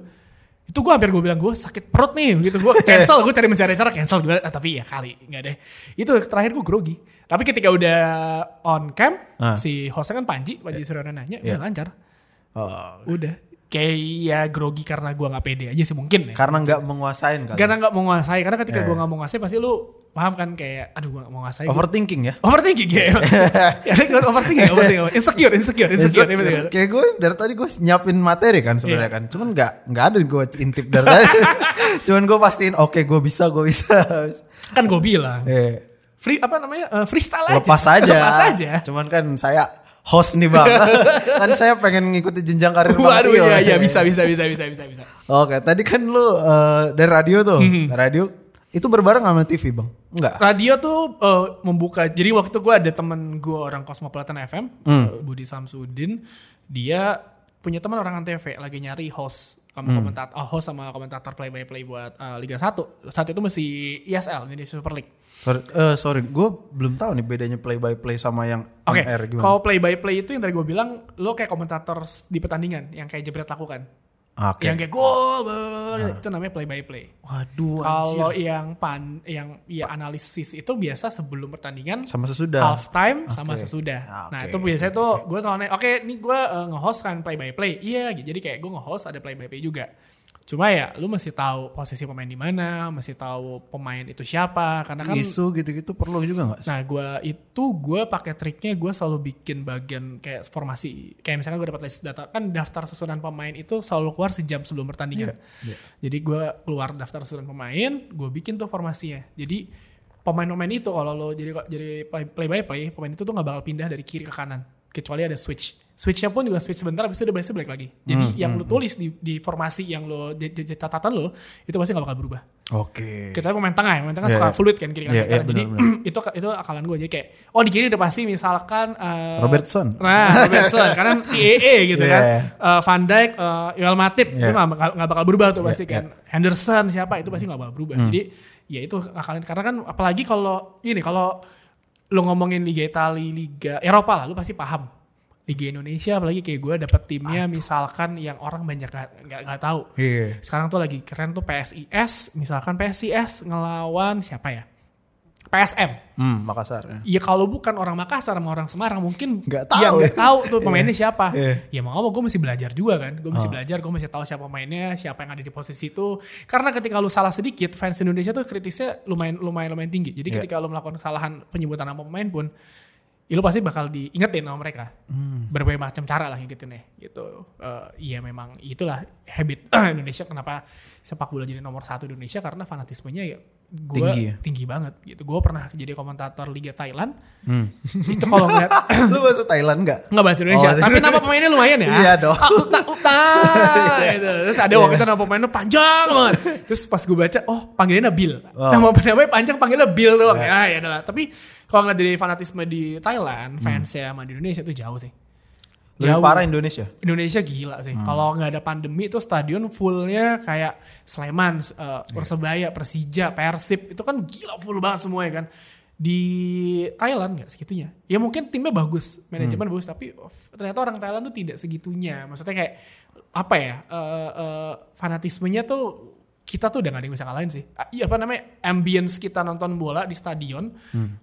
Itu gue hampir gue bilang gue sakit perut nih gitu gue cancel gue cari mencari cara cancel gimana ah, tapi ya kali nggak deh itu terakhir gue grogi tapi ketika udah on cam Ah. si hostnya kan Panji Panji Suryono nanya Iya. udah lancar Oh, udah kayak ya grogi karena gua nggak pede aja sih mungkin ya karena nggak menguasain kali. karena nggak mau nguasai karena ketika Iya. gua nggak mau nguasai pasti lu paham kan kayak aduh gua nggak mau nguasai Gua- Overthinking ya. overthinking ya ya gua overthinking overthinking insecure insecure insecure, insecure. Kayak gue dari tadi gue nyiapin materi kan sebenarnya Iya. kan. Cuman nggak nggak ada gue intip dari tadi. Cuman gue pastiin oke gue bisa gue bisa. kan gue bilang Eh, free apa namanya eh, freestyle aja lepas aja. lepas aja Cuman kan saya host nih bang. kan saya pengen ngikuti jenjang karir Bang waduh Tio. iya iya bisa bisa bisa bisa bisa bisa Oke, tadi kan lu eh, dari radio tuh, Mhm. radio itu berbareng sama TV bang? Enggak. Radio tuh eh, membuka. Jadi waktu itu gue ada temen gue orang Cosmopolitan FM, eh, Budi Samsudin. Dia punya teman orang antv lagi nyari host sama Hmm. komentator, oh, host sama komentator play by play buat eh, Liga 1. Saat itu masih ISL, jadi Super League. Sorry, eh, sorry gue belum tahu nih bedanya play by play sama yang Oke, on air gimana. kalau play by play itu yang tadi gue bilang, lo kayak komentator di pertandingan yang kayak jebret lakukan. Oke. Yang kayak gol, bla, itu namanya play by play. Waduh, Kalau yang pan, yang ya analisis itu biasa sebelum pertandingan sama sesudah. half time sama Oke. sesudah. Ah, Nah itu biasanya tuh gue soalnya oke nih gue uh, nge-host kan play by play. Iya gitu. Jadi kayak gue nge-host ada play by play juga. Cuma ya lu mesti tahu posisi pemain di mana, mesti tahu pemain itu siapa karena kan Isu gitu-gitu perlu juga nggak? Nah, gua itu gue pakai triknya gue selalu bikin bagian kayak formasi. Kayak misalkan gue dapat list data kan daftar susunan pemain itu selalu keluar sejam sebelum pertandingan. Iya, Jadi gue keluar daftar susunan pemain, gue bikin tuh formasinya. Jadi pemain-pemain itu kalau lo jadi jadi play, play by play, pemain itu tuh nggak bakal pindah dari kiri ke kanan kecuali ada switch. Switchnya pun juga switch sebentar, habis itu udah biasa balik lagi. Jadi Hmm, yang lo tulis di, di formasi yang lo di, catatan lo itu pasti nggak bakal berubah. Oke. Kita pemain tengah ya, pemain tengah Iya, suka iya. fluid kan kiri kanan. Iya, iya, Jadi benar, itu itu akalan gue jadi kayak oh di kiri udah pasti misalkan eh, Robertson. Nah, Robertson karena IEE gitu Iya, kan. Eh, Van Dijk, uh, Joel Matip itu Iya. nggak bakal, berubah tuh pasti Iya, kan. Henderson siapa itu pasti nggak bakal berubah. Hmm. Jadi ya itu akalin karena kan apalagi kalau ini kalau lu ngomongin Liga Italia, Liga Eropa lah, lu pasti paham. Liga Indonesia apalagi kayak gue dapet timnya misalkan yang orang banyak nggak nggak tahu. Iya. Sekarang tuh lagi keren tuh PSIS, misalkan PSIS ngelawan siapa ya? PSM. Hmm, Makassar. ya. Ya kalau bukan orang Makassar sama orang Semarang mungkin Nggak ya tahu nggak ya. tahu tuh pemainnya siapa. Iya. Ya mau apa gue mesti belajar juga kan. Gue Oh. mesti belajar, gue mesti tahu siapa pemainnya, siapa yang ada di posisi itu. Karena ketika lu salah sedikit, fans Indonesia tuh kritisnya lumayan lumayan lumayan tinggi. Jadi Iya. ketika lu melakukan kesalahan penyebutan nama pemain pun ya lu pasti bakal diingetin sama mereka. Hmm. Berbagai macam cara lah ngingetinnya gitu. Eh, Iya memang itulah habit Indonesia kenapa sepak bola jadi nomor satu di Indonesia karena fanatismenya ya gue Tinggi ya? tinggi banget gitu. Gue pernah jadi komentator Liga Thailand. Hmm. itu kalau ngeliat Lu bahasa Thailand nggak? nggak bahasa Indonesia, Oh, tapi nama pemainnya lumayan ya. Iya dong. Ah, uta, uta, gitu. Terus ada waktu itu nama pemainnya panjang banget. Terus pas gue baca, oh panggilannya Bill. Oh. Nama namanya panjang panggilnya Bill doang. Ya ya adalah. Tapi kalau ngeliat dari fanatisme di Thailand, fansnya sama di Indonesia itu jauh sih. Lebih Jauh. parah Indonesia. Indonesia gila sih. Kalau nggak ada pandemi itu stadion fullnya kayak Sleman, eh, Persebaya, Persija, Persib itu kan gila full banget semua ya kan. Di Thailand nggak segitunya. Ya mungkin timnya bagus, manajemen bagus, tapi oh, ternyata orang Thailand tuh tidak segitunya. Maksudnya kayak apa ya? eh, eh, fanatismenya tuh kita tuh udah gak ada yang bisa ngalahin sih. Ah, Iya apa namanya? Ambience kita nonton bola di stadion.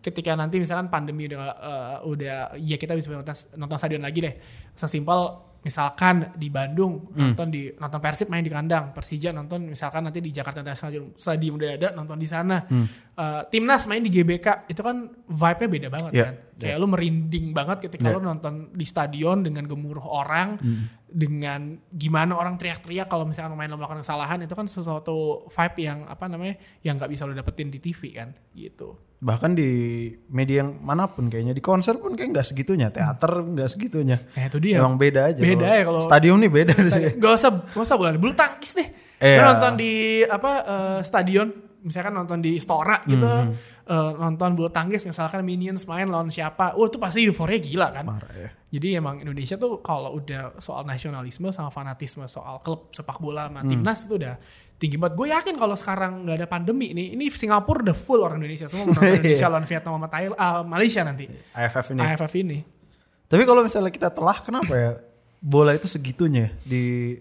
Ketika nanti misalkan pandemi udah eh, udah ya kita bisa nonton, nonton stadion lagi deh. Sesimpel misalkan di Bandung nonton di nonton Persib main di kandang, Persija nonton misalkan nanti di Jakarta International Stadium udah ada nonton di sana. Eh, Timnas main di GBK itu kan vibe-nya beda banget Iya, kan. Kayak lu merinding banget ketika Iya. lu nonton di stadion dengan gemuruh orang, dengan gimana orang teriak-teriak kalau misalkan main lo melakukan kesalahan itu kan sesuatu vibe yang apa namanya yang nggak bisa lo dapetin di TV kan gitu. Bahkan di media yang mana pun kayaknya di konser pun kayak nggak segitunya, teater nggak segitunya. Nah itu dia. Emang beda aja. Beda ya kalau- stadion nih beda sih. Gak usah, gak usah bola bulu tangkis deh. Lu nonton di apa eh, stadion, misalkan nonton di Stora gitu, Hmm, eh, nonton bulu tangkis misalkan Minions main lawan siapa, oh itu pasti euforia gila kan. Marah ya. Jadi emang Indonesia tuh kalau udah soal nasionalisme sama fanatisme soal klub sepak bola Hmm. sama timnas itu udah tinggi banget. Gue yakin kalau sekarang nggak ada pandemi nih, ini Singapura udah full orang Indonesia semua mau nonton Indonesia lawan Vietnam sama Thailand, ah, Malaysia nanti. AFF ini. AFF ini. Tapi kalau misalnya kita telah kenapa ya bola itu segitunya di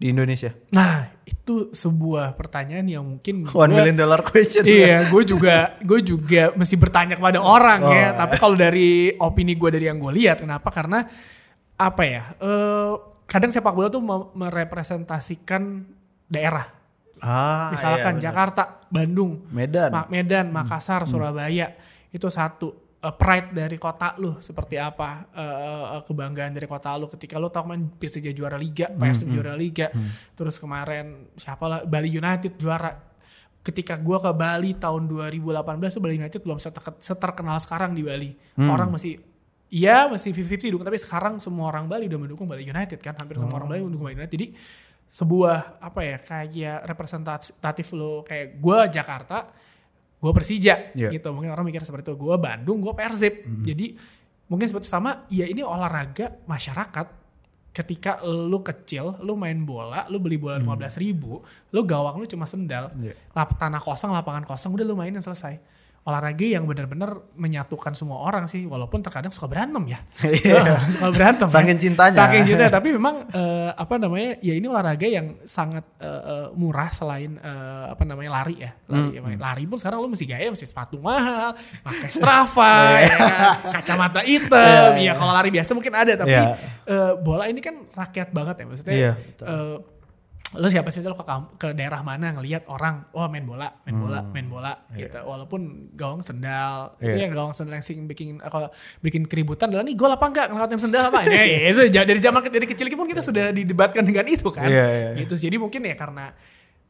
di Indonesia? Nah itu sebuah pertanyaan yang mungkin One gua- million dollar question. Iya, gue juga gue juga mesti bertanya kepada orang Oh, ya. Tapi kalau dari opini gue dari yang gue lihat, kenapa? Karena apa ya? eh, kadang sepak bola tuh merepresentasikan daerah. Ah, Misalkan iya. Jakarta, Bandung, Medan. Ma- Medan, Makassar, Surabaya itu satu Eh, pride dari kota lu seperti apa Eh, eh, kebanggaan dari kota lu ketika lu tahu main Persija juara liga, Persib juara liga, terus kemarin siapa lah Bali United juara. Ketika gua ke Bali tahun 2018 tuh Bali United belum seter- seterkenal sekarang di Bali. Orang masih Iya masih 50-50 dukung tapi sekarang semua orang Bali udah mendukung Bali United kan hampir semua orang Bali mendukung Bali United. Jadi sebuah apa ya kayak representatif lo kayak gue Jakarta gue Persija Iya. gitu. Mungkin orang mikir seperti itu. Gue Bandung gue Persib jadi mungkin seperti sama ya ini olahraga masyarakat. Ketika lu kecil lu main bola lu beli bola 15.000 ribu lu gawang lu cuma sendal. Lap, tanah kosong lapangan kosong udah lu mainin selesai olahraga yang benar-benar menyatukan semua orang sih walaupun terkadang suka berantem ya Iya. suka berantem ya. Saking cintanya. saking cintanya tapi memang eh, apa namanya ya ini olahraga yang sangat eh, murah selain eh, apa namanya lari ya lari, Hmm, lari pun sekarang lu mesti gaya mesti sepatu mahal pakai Strava ya kan? kacamata hitam Iya, ya kalau lari biasa mungkin ada tapi Iya. eh, bola ini kan rakyat banget ya maksudnya Iya, betul. eh, lo siapa sih lo ke, ke daerah mana ngelihat orang oh main bola main bola main bola gitu walaupun gawang sendal itu Hmm. Iya. yang gawang sendal yang sing bikin kalau bikin keributan adalah nih gol apa enggak ngeliatin sendal apa ya, ya, itu dari zaman dari kecil pun kita sudah didebatkan dengan itu kan Iya, iya. gitu jadi mungkin ya karena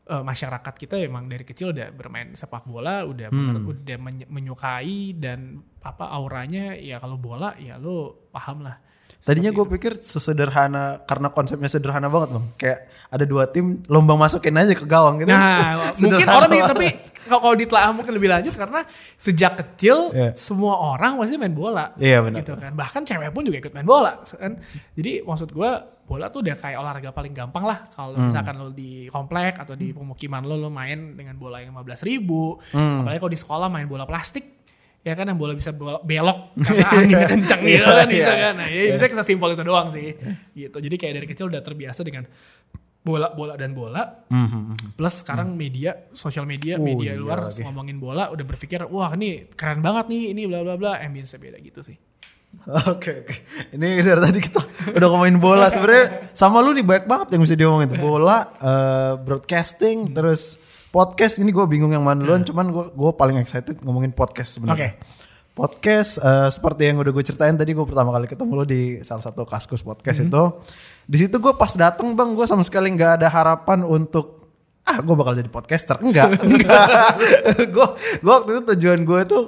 eh, masyarakat kita emang dari kecil udah bermain sepak bola, udah Hmm. udah menyukai dan apa auranya ya kalau bola ya lo paham lah. Tadinya gue pikir sesederhana karena konsepnya sederhana banget bang. Kayak ada dua tim lomba masukin aja ke gawang gitu. Nah, mungkin orang mikir, tapi kalau ditelaah mungkin lebih lanjut karena sejak kecil Iya. semua orang pasti main bola. Iya, benar. Gitu kan. Bahkan cewek pun juga ikut main bola kan. Jadi maksud gua bola tuh udah kayak olahraga paling gampang lah kalau Hmm. misalkan lo di komplek atau di pemukiman lo lo main dengan bola yang 15 ribu. Hmm. Apalagi kalau di sekolah main bola plastik ya kan yang bola bisa belok karena anginnya kencang gitu kan Iya, bisa iya. kan nah, ya bisa sesimpel itu doang sih gitu jadi kayak dari kecil udah terbiasa dengan bola bola dan bola plus sekarang media sosial media Hmm, Oh, media iya luar lagi. ngomongin bola udah berpikir wah ini keren banget nih ini bla bla bla ambience beda gitu sih Oke oke. Ini dari tadi kita udah ngomongin bola sebenarnya sama lu nih banyak banget yang bisa diomongin. Bola, eh, broadcasting, terus podcast. Ini gue bingung yang mana duluan. Cuman gue gue paling excited ngomongin podcast sebenarnya. Podcast eh, seperti yang udah gue ceritain tadi gue pertama kali ketemu lo di salah satu kaskus podcast itu. Di situ gue pas dateng bang gue sama sekali nggak ada harapan untuk ah gue bakal jadi podcaster enggak enggak gue gue waktu itu tujuan gue tuh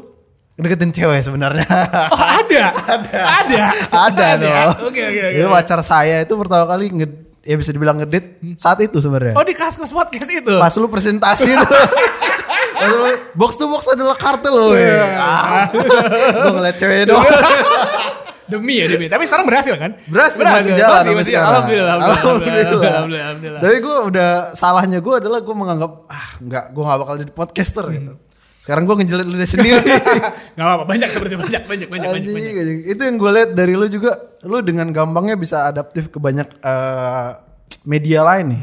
deketin cewek sebenarnya oh ada ada ada ada dong. oke oke oke Jadi pacar saya itu pertama kali nge ya bisa dibilang ngedit saat itu sebenarnya. oh di kaskus podcast itu Pas lu presentasi tuh. Pas lu, box to box adalah kartel loh. Iya. Ah. Gue ngeliat cewek doang. demi ya demi tapi sekarang berhasil kan Berhasil, masih jalan masih, masih, alhamdulillah alhamdulillah Alhamdulillah. alhamdulillah, alhamdulillah, alhamdulillah. Tapi gue udah salahnya gue adalah gue menganggap ah nggak gue nggak bakal jadi podcaster Hmm. gitu. Sekarang gue ngejelit lu sendiri. Gak apa-apa, banyak seperti banyak, banyak, banyak, banyak, Anjing, banyak. anjing. Itu yang gue lihat dari lu juga, lu dengan gampangnya bisa adaptif ke banyak eh, media lain nih.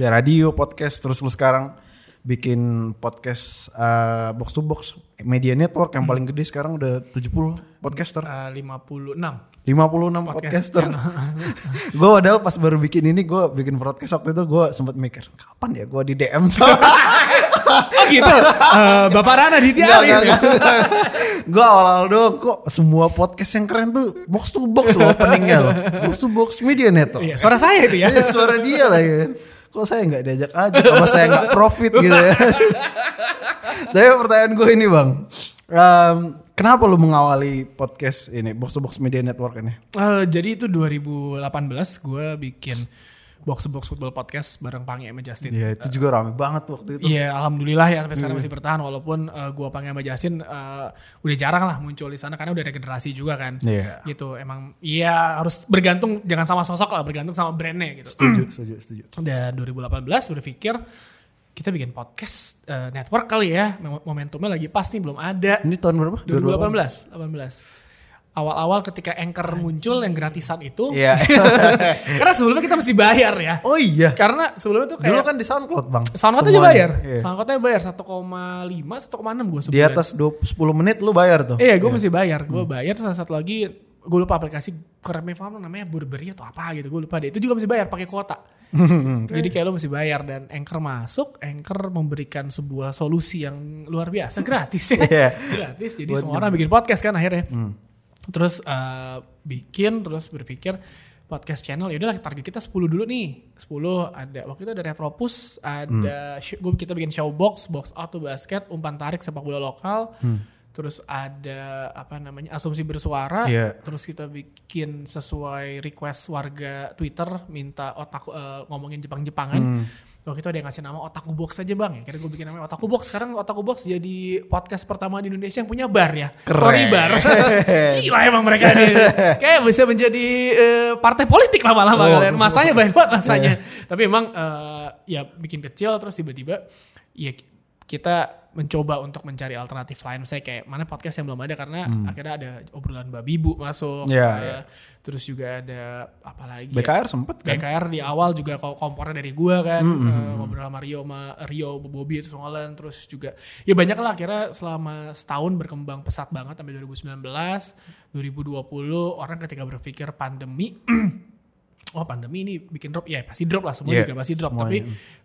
Ya radio, podcast, terus lu sekarang bikin podcast eh, box to box media network yang paling gede sekarang udah 70 podcaster. Eh, 56. 56 Podcast podcaster. gue padahal pas baru bikin ini gue bikin podcast waktu itu gue sempat mikir kapan ya gue di DM sama Oh gitu. Eh, Bapak Rana di enggak, gue awal-awal doang kok semua podcast yang keren tuh box to box loh openingnya loh. Box to box media network. Iya, suara saya itu ya. Iya, suara dia lah ya. Kok saya nggak diajak aja? Apa saya nggak profit gitu ya? Tapi pertanyaan gue ini bang, Em, kenapa lu mengawali podcast ini box to box media network ini? Eh, jadi itu 2018 gue bikin box to box football podcast bareng Pange sama Justin. Iya itu juga rame banget waktu itu. Iya, alhamdulillah ya sampai sekarang masih bertahan walaupun eh, gua Pange sama Justin eh, udah jarang lah muncul di sana karena udah ada generasi juga kan. Iya. Gitu. Emang iya harus bergantung jangan sama sosok lah, bergantung sama brandnya gitu. Setuju, setuju, setuju. Dan 2018 berpikir kita bikin podcast eh, network kali ya. Mom- Momentumnya lagi pas nih belum ada. Ini tahun berapa? 2018, 18. Awal-awal ketika Anchor muncul yang gratisan itu. Iya. karena sebelumnya kita mesti bayar ya. oh iya. Karena sebelumnya tuh kayak Dulu kan di SoundCloud bang. SoundCloud aja bayar. Iya. SoundCloud aja bayar 1,5, 1,6 gue sebulan. Di atas 20, 10 menit lu bayar tuh. Iya, gue mesti bayar. Gue Hmm. bayar terus satu lagi gue lupa aplikasi kurang paham namanya Burberry atau apa gitu. Gue lupa deh. Itu juga mesti bayar pakai kuota. Jadi kayak lo mesti bayar dan Anchor masuk, Anchor memberikan sebuah solusi yang luar biasa gratis ya. Iya. gratis. Jadi Buat semua orang bikin podcast kan akhirnya. Terus eh, bikin terus berpikir podcast channel ya udahlah target kita 10 dulu nih. 10 ada waktu itu ada Retropus, ada gue kita bikin showbox, box out to basket, umpan tarik sepak bola lokal. Terus ada apa namanya asumsi bersuara. Iya. Terus kita bikin sesuai request warga Twitter minta otak eh, ngomongin Jepang-Jepangan. Waktu itu ada yang ngasih nama Otaku Box aja bang ya. Kira gue bikin namanya Otaku Box. Sekarang Otaku Box jadi podcast pertama di Indonesia yang punya bar ya. Keren. Tori bar. Gila emang mereka nih. Kayak bisa menjadi eh, partai politik lama-lama Oh. kalian. Masanya banyak banget masanya. Tapi emang eh, ya bikin kecil terus tiba-tiba ya kita mencoba untuk mencari alternatif lain. Saya kayak mana podcast yang belum ada karena akhirnya ada obrolan babi bu masuk. Iya, ya. iya. Terus juga ada apa lagi? ya? BKR sempet kan? BKR di awal juga ko- kompornya dari gua kan Eh, ngobrol sama Rio sama Rio Bobby itu Ngolan terus juga ya banyak lah akhirnya selama setahun berkembang pesat banget sampai 2019 2020 orang ketika berpikir pandemi oh pandemi ini bikin drop ya pasti drop lah semua Iya, juga pasti drop semuanya. tapi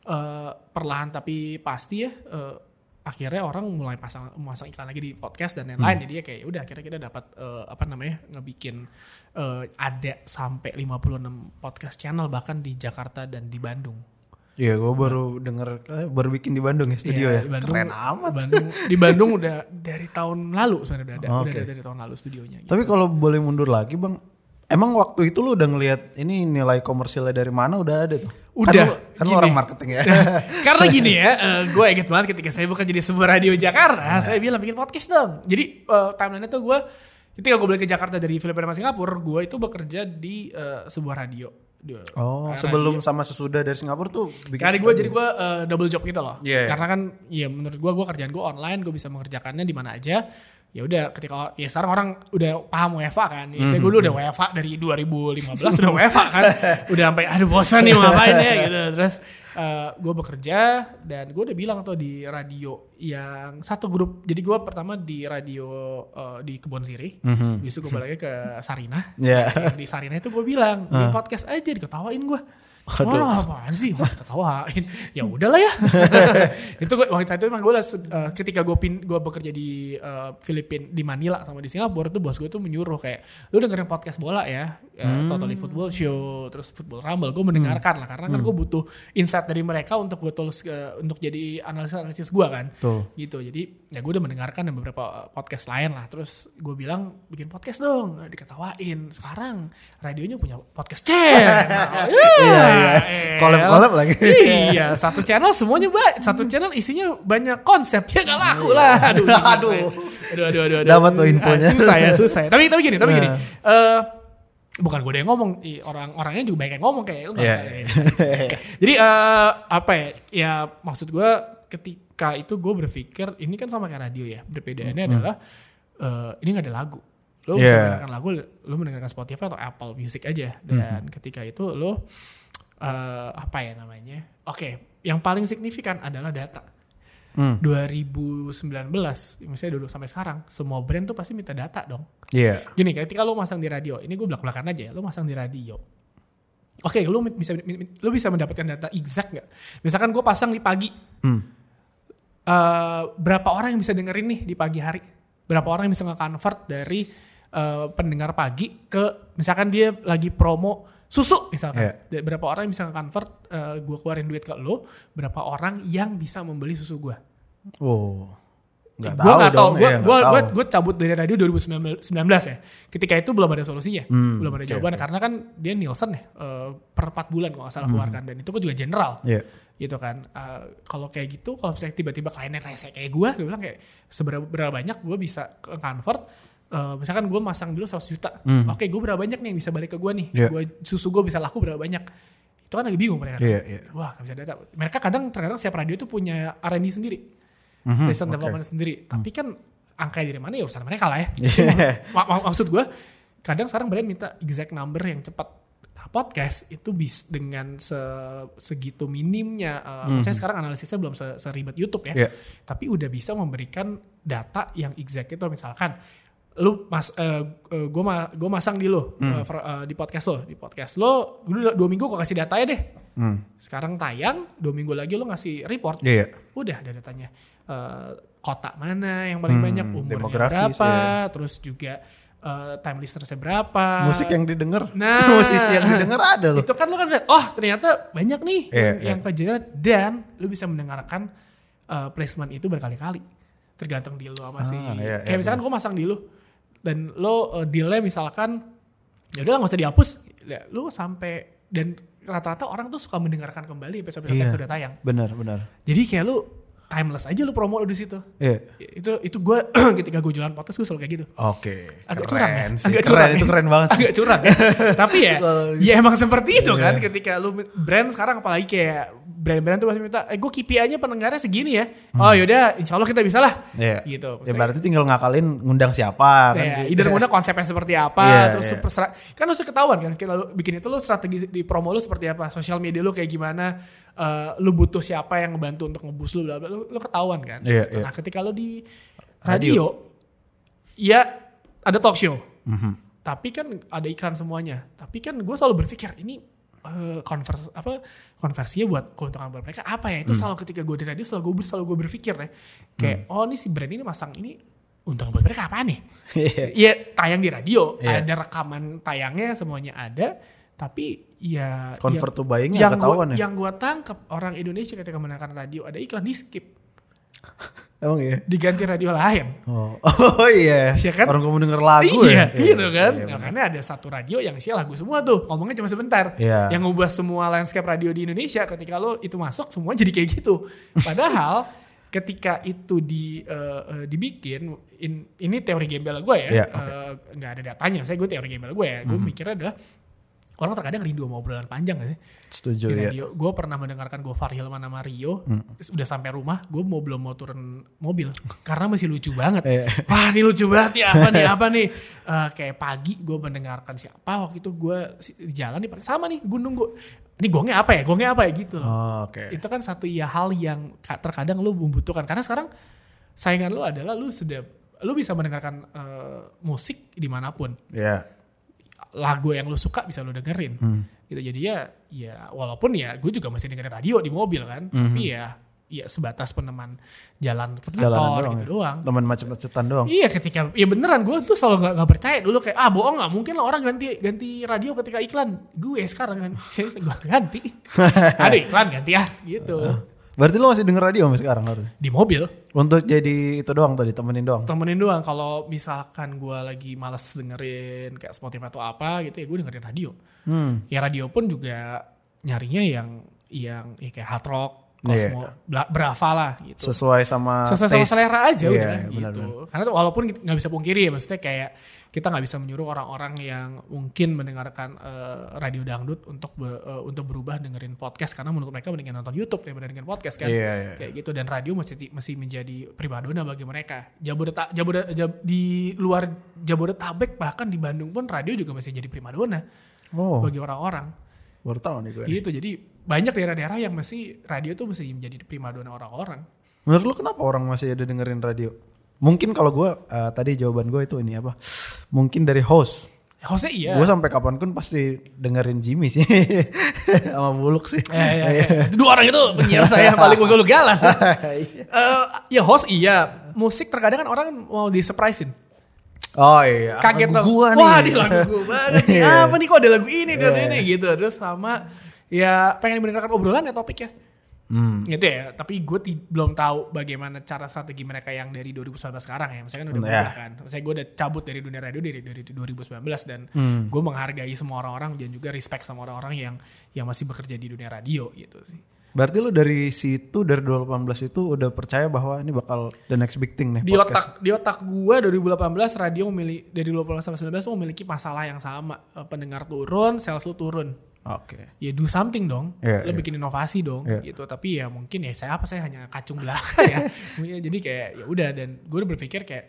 eh, perlahan tapi pasti ya eh, akhirnya orang mulai pasang memasang iklan lagi di podcast dan lain-lain Hmm. jadi ya kayak udah akhirnya kita dapat eh, apa namanya ngebikin eh, ada sampai 56 podcast channel bahkan di Jakarta dan di Bandung Iya, gue baru denger eh, baru bikin di Bandung ya studio Iya, ya. di Bandung, Keren amat. Bandung, di Bandung udah dari tahun lalu sebenarnya udah ada, Oh, udah oke. ada dari tahun lalu studionya. gitu. Tapi kalau boleh mundur lagi, Bang, emang waktu itu lu udah ngelihat ini nilai komersilnya dari mana udah ada tuh? Udah, Kan kan orang marketing ya. Karena gini ya, gue inget banget ketika saya bukan jadi sebuah radio Jakarta, saya bilang bikin podcast dong. Jadi eh, timeline itu gue, ketika gue balik ke Jakarta dari Filipina sama Singapura, gue itu bekerja di eh, sebuah radio. Di- oh, eh, sebelum sama sesudah dari Singapura tuh bikin Karena gue jadi gue eh, double job gitu loh. Iya, iya. Karena kan ya menurut gue gue kerjaan gue online, gue bisa mengerjakannya di mana aja. Ya udah ketika ya sekarang orang udah paham WFA kan. Ya, saya gue dulu udah WFA dari 2015 udah WFA kan. udah sampai aduh bosan nih ngapain ya gitu. Terus gue bekerja dan gue udah bilang tuh di radio yang satu grup. Jadi gue pertama di radio eh, di Kebon Siri. Bisa gue balik ke Sarina. Iya. Yang di Sarina itu gue bilang, "Bikin podcast aja diketawain gue. Oh lo apaan sih? Wah, ketawain. Ya udahlah ya. itu gue waktu itu emang gue lah, eh, ketika gue pin gue bekerja di eh, Filipina di Manila sama di Singapura tuh bos gue tuh menyuruh kayak lu dengerin podcast bola ya, eh, Totally Football Show, terus Football Rumble. Gue mendengarkan lah karena kan gue butuh insight dari mereka untuk gue tulis ke- untuk jadi analisis-analisis gue kan. Tuh. Gitu. Jadi ya gue udah mendengarkan dan beberapa podcast lain lah. Terus gue bilang bikin podcast dong, diketawain. Sekarang radionya punya podcast channel. Iya, iya. Collab-collab lagi. Iya, satu channel semuanya baik. Satu channel isinya banyak konsep. Ya gak laku lah. Aduh, Iya. Aduh. aduh, aduh, aduh, aduh. Dapat tuh infonya. Ah, susah ya, susah. ya. Tapi tapi gini, tapi gini. Nah. Eh bukan gue yang ngomong, orang-orangnya juga banyak yang ngomong kayak lu Iya. kayak. Jadi eh apa ya? Ya maksud gue ketika itu gue berpikir ini kan sama kayak radio ya. Perbedaannya adalah eh ini nggak ada lagu. Lo bisa Iya. mendengarkan lagu, lo mendengarkan Spotify atau Apple Music aja. Dan ketika itu lo eh apa ya namanya? Oke, yang paling signifikan adalah data. Hmm. 2019, misalnya dulu sampai sekarang, semua brand tuh pasti minta data dong. Iya. Gini, ketika lo masang di radio, ini gue belak-belakan aja ya, lo masang di radio. Oke, lo bisa lo bisa mendapatkan data exact nggak? Misalkan gue pasang di pagi, Hmm. eh, berapa orang yang bisa dengerin nih di pagi hari? Berapa orang yang bisa nge-convert dari eh, pendengar pagi ke misalkan dia lagi promo susu misalkan. Da- Berapa orang yang bisa nge-convert eh, gue keluarin duit ke lo, berapa orang yang bisa membeli susu gue? Wow. Nggak gue tahu, dong, gue gue gue cabut dari radio 2019 ya. Ketika itu belum ada solusinya, Hmm, belum ada jawaban oke. karena kan dia Nielsen ya eh, per 4 bulan kalau nggak salah keluarkan dan itu kan juga general Iya. gitu kan. Eh, kalau kayak gitu, kalau misalnya tiba-tiba kliennya rese kayak gue, gue bilang kayak seberapa berapa banyak gue bisa convert. Eh, misalkan gue masang dulu 100 juta, oke gue berapa banyak nih yang bisa balik ke gue nih, Hmm. Iya. gue susu gue bisa laku berapa banyak, itu kan lagi bingung mereka. Iya, iya. Wah nggak bisa data. Mereka kadang terkadang setiap radio itu punya R&D sendiri, Mhm, research oke. development sendiri. Tapi kan angka dari mana ya urusan mereka lah ya. Iya. Mak- mak- maksud gue kadang sekarang brand minta exact number yang cepat Nah, podcast itu bis dengan se- segitu minimnya uh, saya sekarang analisisnya belum se- seribet YouTube ya Iya. tapi udah bisa memberikan data yang exact itu misalkan lu mas gue ma gue masang di lo uh, for- uh, di podcast lo di podcast lo dulu dua minggu gue kasih datanya deh Hmm. sekarang tayang dua minggu lagi lo ngasih report Iya. udah ada datanya Eh, kota mana yang paling Hmm, banyak umurnya berapa iya. terus juga eh, time listenersnya berapa Musik yang didengar. Nah. musisi yang didengar ada loh. itu kan lu kan lihat oh ternyata banyak nih Iya, yang, iya. yang kejerat dan lu bisa mendengarkan eh, placement itu berkali-kali tergantung deal lu sama si Ah, iya, kayak iya, misalkan gue masang di lu dan lo eh, dealnya misalkan ya udah nggak usah dihapus ya, lu sampai dan rata-rata orang tuh suka mendengarkan kembali episode Iya. itu udah tayang Benar, benar. jadi kayak lu timeless aja lu promo di situ Iya. itu itu gue ketika gue jualan podcast gue selalu kayak gitu Oke. agak keren curang ya agak Keren, curang ya. itu keren banget sih. agak curang ya tapi ya Kalau- ya emang seperti itu kan Iya. ketika lu brand sekarang apalagi kayak brand-brand tuh pasti minta eh gue KPI-nya pendengarnya segini ya oh yaudah insya Allah kita bisa lah Hmm. Iya. gitu Ya berarti tinggal ngakalin ngundang siapa kan. Ya, gitu. either mana konsepnya seperti apa, Iya, terus iya. super kan lu ketahuan kan, kita lu bikin itu lu strategi di promo lu seperti apa, sosial media lu kayak gimana, eh, lu butuh siapa yang ngebantu untuk ngebus lu, bla bla, lu, lu ketahuan kan. Iya, Gitu. iya. Nah ketika lu di radio, ya ada talk show, Mhm. tapi kan ada iklan semuanya, tapi kan gue selalu berpikir ini eh, konvers apa konversinya buat keuntungan buat mereka apa ya Hmm. itu selalu ketika gue di radio selalu gue selalu gue berpikir ya kayak oh ini si brand ini masang ini untung buat mereka apa nih Iya. Iya tayang di radio, Iya. ada rekaman tayangnya semuanya ada. Tapi ya Convert yang- to buying-nya yang ketahuan gua, ya? yang gua tangkap orang Indonesia ketika mendengarkan radio ada iklan di skip Emang iya? diganti radio lain Oh, oh iya. Iya kan? Orang kamu denger lagu iya, ya? gitu kan. Iya, Nah, karena ada satu radio yang isi lagu semua tuh. Ngomongnya cuma sebentar. Iya. Yang ngubah semua landscape radio di Indonesia ketika lo itu masuk semua jadi kayak gitu. Padahal ketika itu di eh, dibikin in- ini teori gembel gue ya. Iya, Eh, nggak ada datanya. Saya gue teori gembel gue ya. Gue Hmm. mikirnya adalah orang terkadang rindu sama obrolan panjang gak sih? Setuju di ya. radio. Gue pernah mendengarkan Gofar Hilman sama Rio. Hmm. Udah sampai rumah, gue mau belum mau turun mobil karena masih lucu banget. Iya. Wah, ini lucu banget nih apa nih apa nih? Eh, kayak pagi gue mendengarkan siapa waktu itu gue di jalan nih sama nih gue nunggu. Ini gongnya apa ya? Gongnya apa ya gitu loh. Oh, Oke. Itu kan satu ya hal yang ka- terkadang lu membutuhkan karena sekarang saingan lu adalah lu sudah lu bisa mendengarkan eh, musik di mana pun Ya. Lagu yang lu suka bisa lu dengerin Hmm. gitu jadi ya ya walaupun ya gue juga masih dengerin radio di mobil kan tapi ya ya sebatas peneman jalan ke Hmm. Kantor doang. gitu ya? doang Teman macet-macetan doang. iya ketika ya beneran gue tuh selalu gak, percaya dulu kayak ah bohong nggak mungkin lah orang ganti ganti radio ketika iklan gue sekarang kan gue ganti ada iklan ganti ya gitu Berarti lu masih denger radio sampai sekarang harus. di mobil Untuk jadi itu doang tadi temenin doang. temenin doang kalau misalkan gue lagi males dengerin kayak Spotify atau apa gitu ya gue dengerin radio Hmm. ya radio pun juga nyarinya yang yang ya kayak hard rock Iya. Cosmo Bla- Brava lah gitu Sesuai sama sesuai sama taste. selera aja Iya, udah benar, gitu karena tuh walaupun nggak bisa pungkiri ya maksudnya kayak kita nggak bisa menyuruh orang-orang yang mungkin mendengarkan eh, radio dangdut untuk be- eh, untuk berubah dengerin podcast karena menurut mereka mendingan nonton YouTube daripada dengerin podcast kan Iya, iya. kayak gitu dan radio masih masih menjadi primadona bagi mereka Jabodetabek Jabode, Jab- di luar Jabodetabek bahkan di Bandung pun radio juga masih jadi primadona Oh, bagi orang-orang baru tahu nih gue. gitu jadi banyak daerah-daerah yang masih radio tuh masih menjadi primadona orang-orang Menurut lu kenapa orang masih ada dengerin radio? Mungkin kalau gue eh, tadi jawaban gue itu ini apa? Mungkin dari host. hostnya iya Gue sampai kapan pun pasti dengerin Jimmy sih sama Buluk sih. Ya, ya, ya. Dua orang itu penyiar saya paling ugal-ugalan. Eh, ya host iya. Musik terkadang kan orang mau di surprisein. oh iya. Kaget lagu gua nih. Wah, di lagu gue banget. nih. Iya. Apa nih kok ada lagu ini dan Iya. ini gitu. Terus sama ya pengen mendengarkan obrolan ya topiknya. Hmm. Gitu ya. Tapi gue belum tahu bagaimana cara strategi mereka yang dari 2019 sekarang ya. Misalnya kan udah Ya. berubah kan. Misalnya gue udah cabut dari dunia radio dari dari 2019 dan Hmm. gue menghargai semua orang-orang dan juga respect sama orang-orang yang yang masih bekerja di dunia radio gitu sih. Berarti lu dari situ dari 2018 itu udah percaya bahwa ini bakal the next big thing nih di podcast. otak di otak gue 2018 radio memiliki dari 2018 sampai 19 tuh memiliki masalah yang sama Eh, pendengar turun sales lu turun Oke. ya do something dong Iya, lo iya. bikin inovasi dong Iya. gitu tapi ya mungkin ya saya apa saya hanya kacung belaka Ya, jadi kayak ya udah dan gue udah berpikir kayak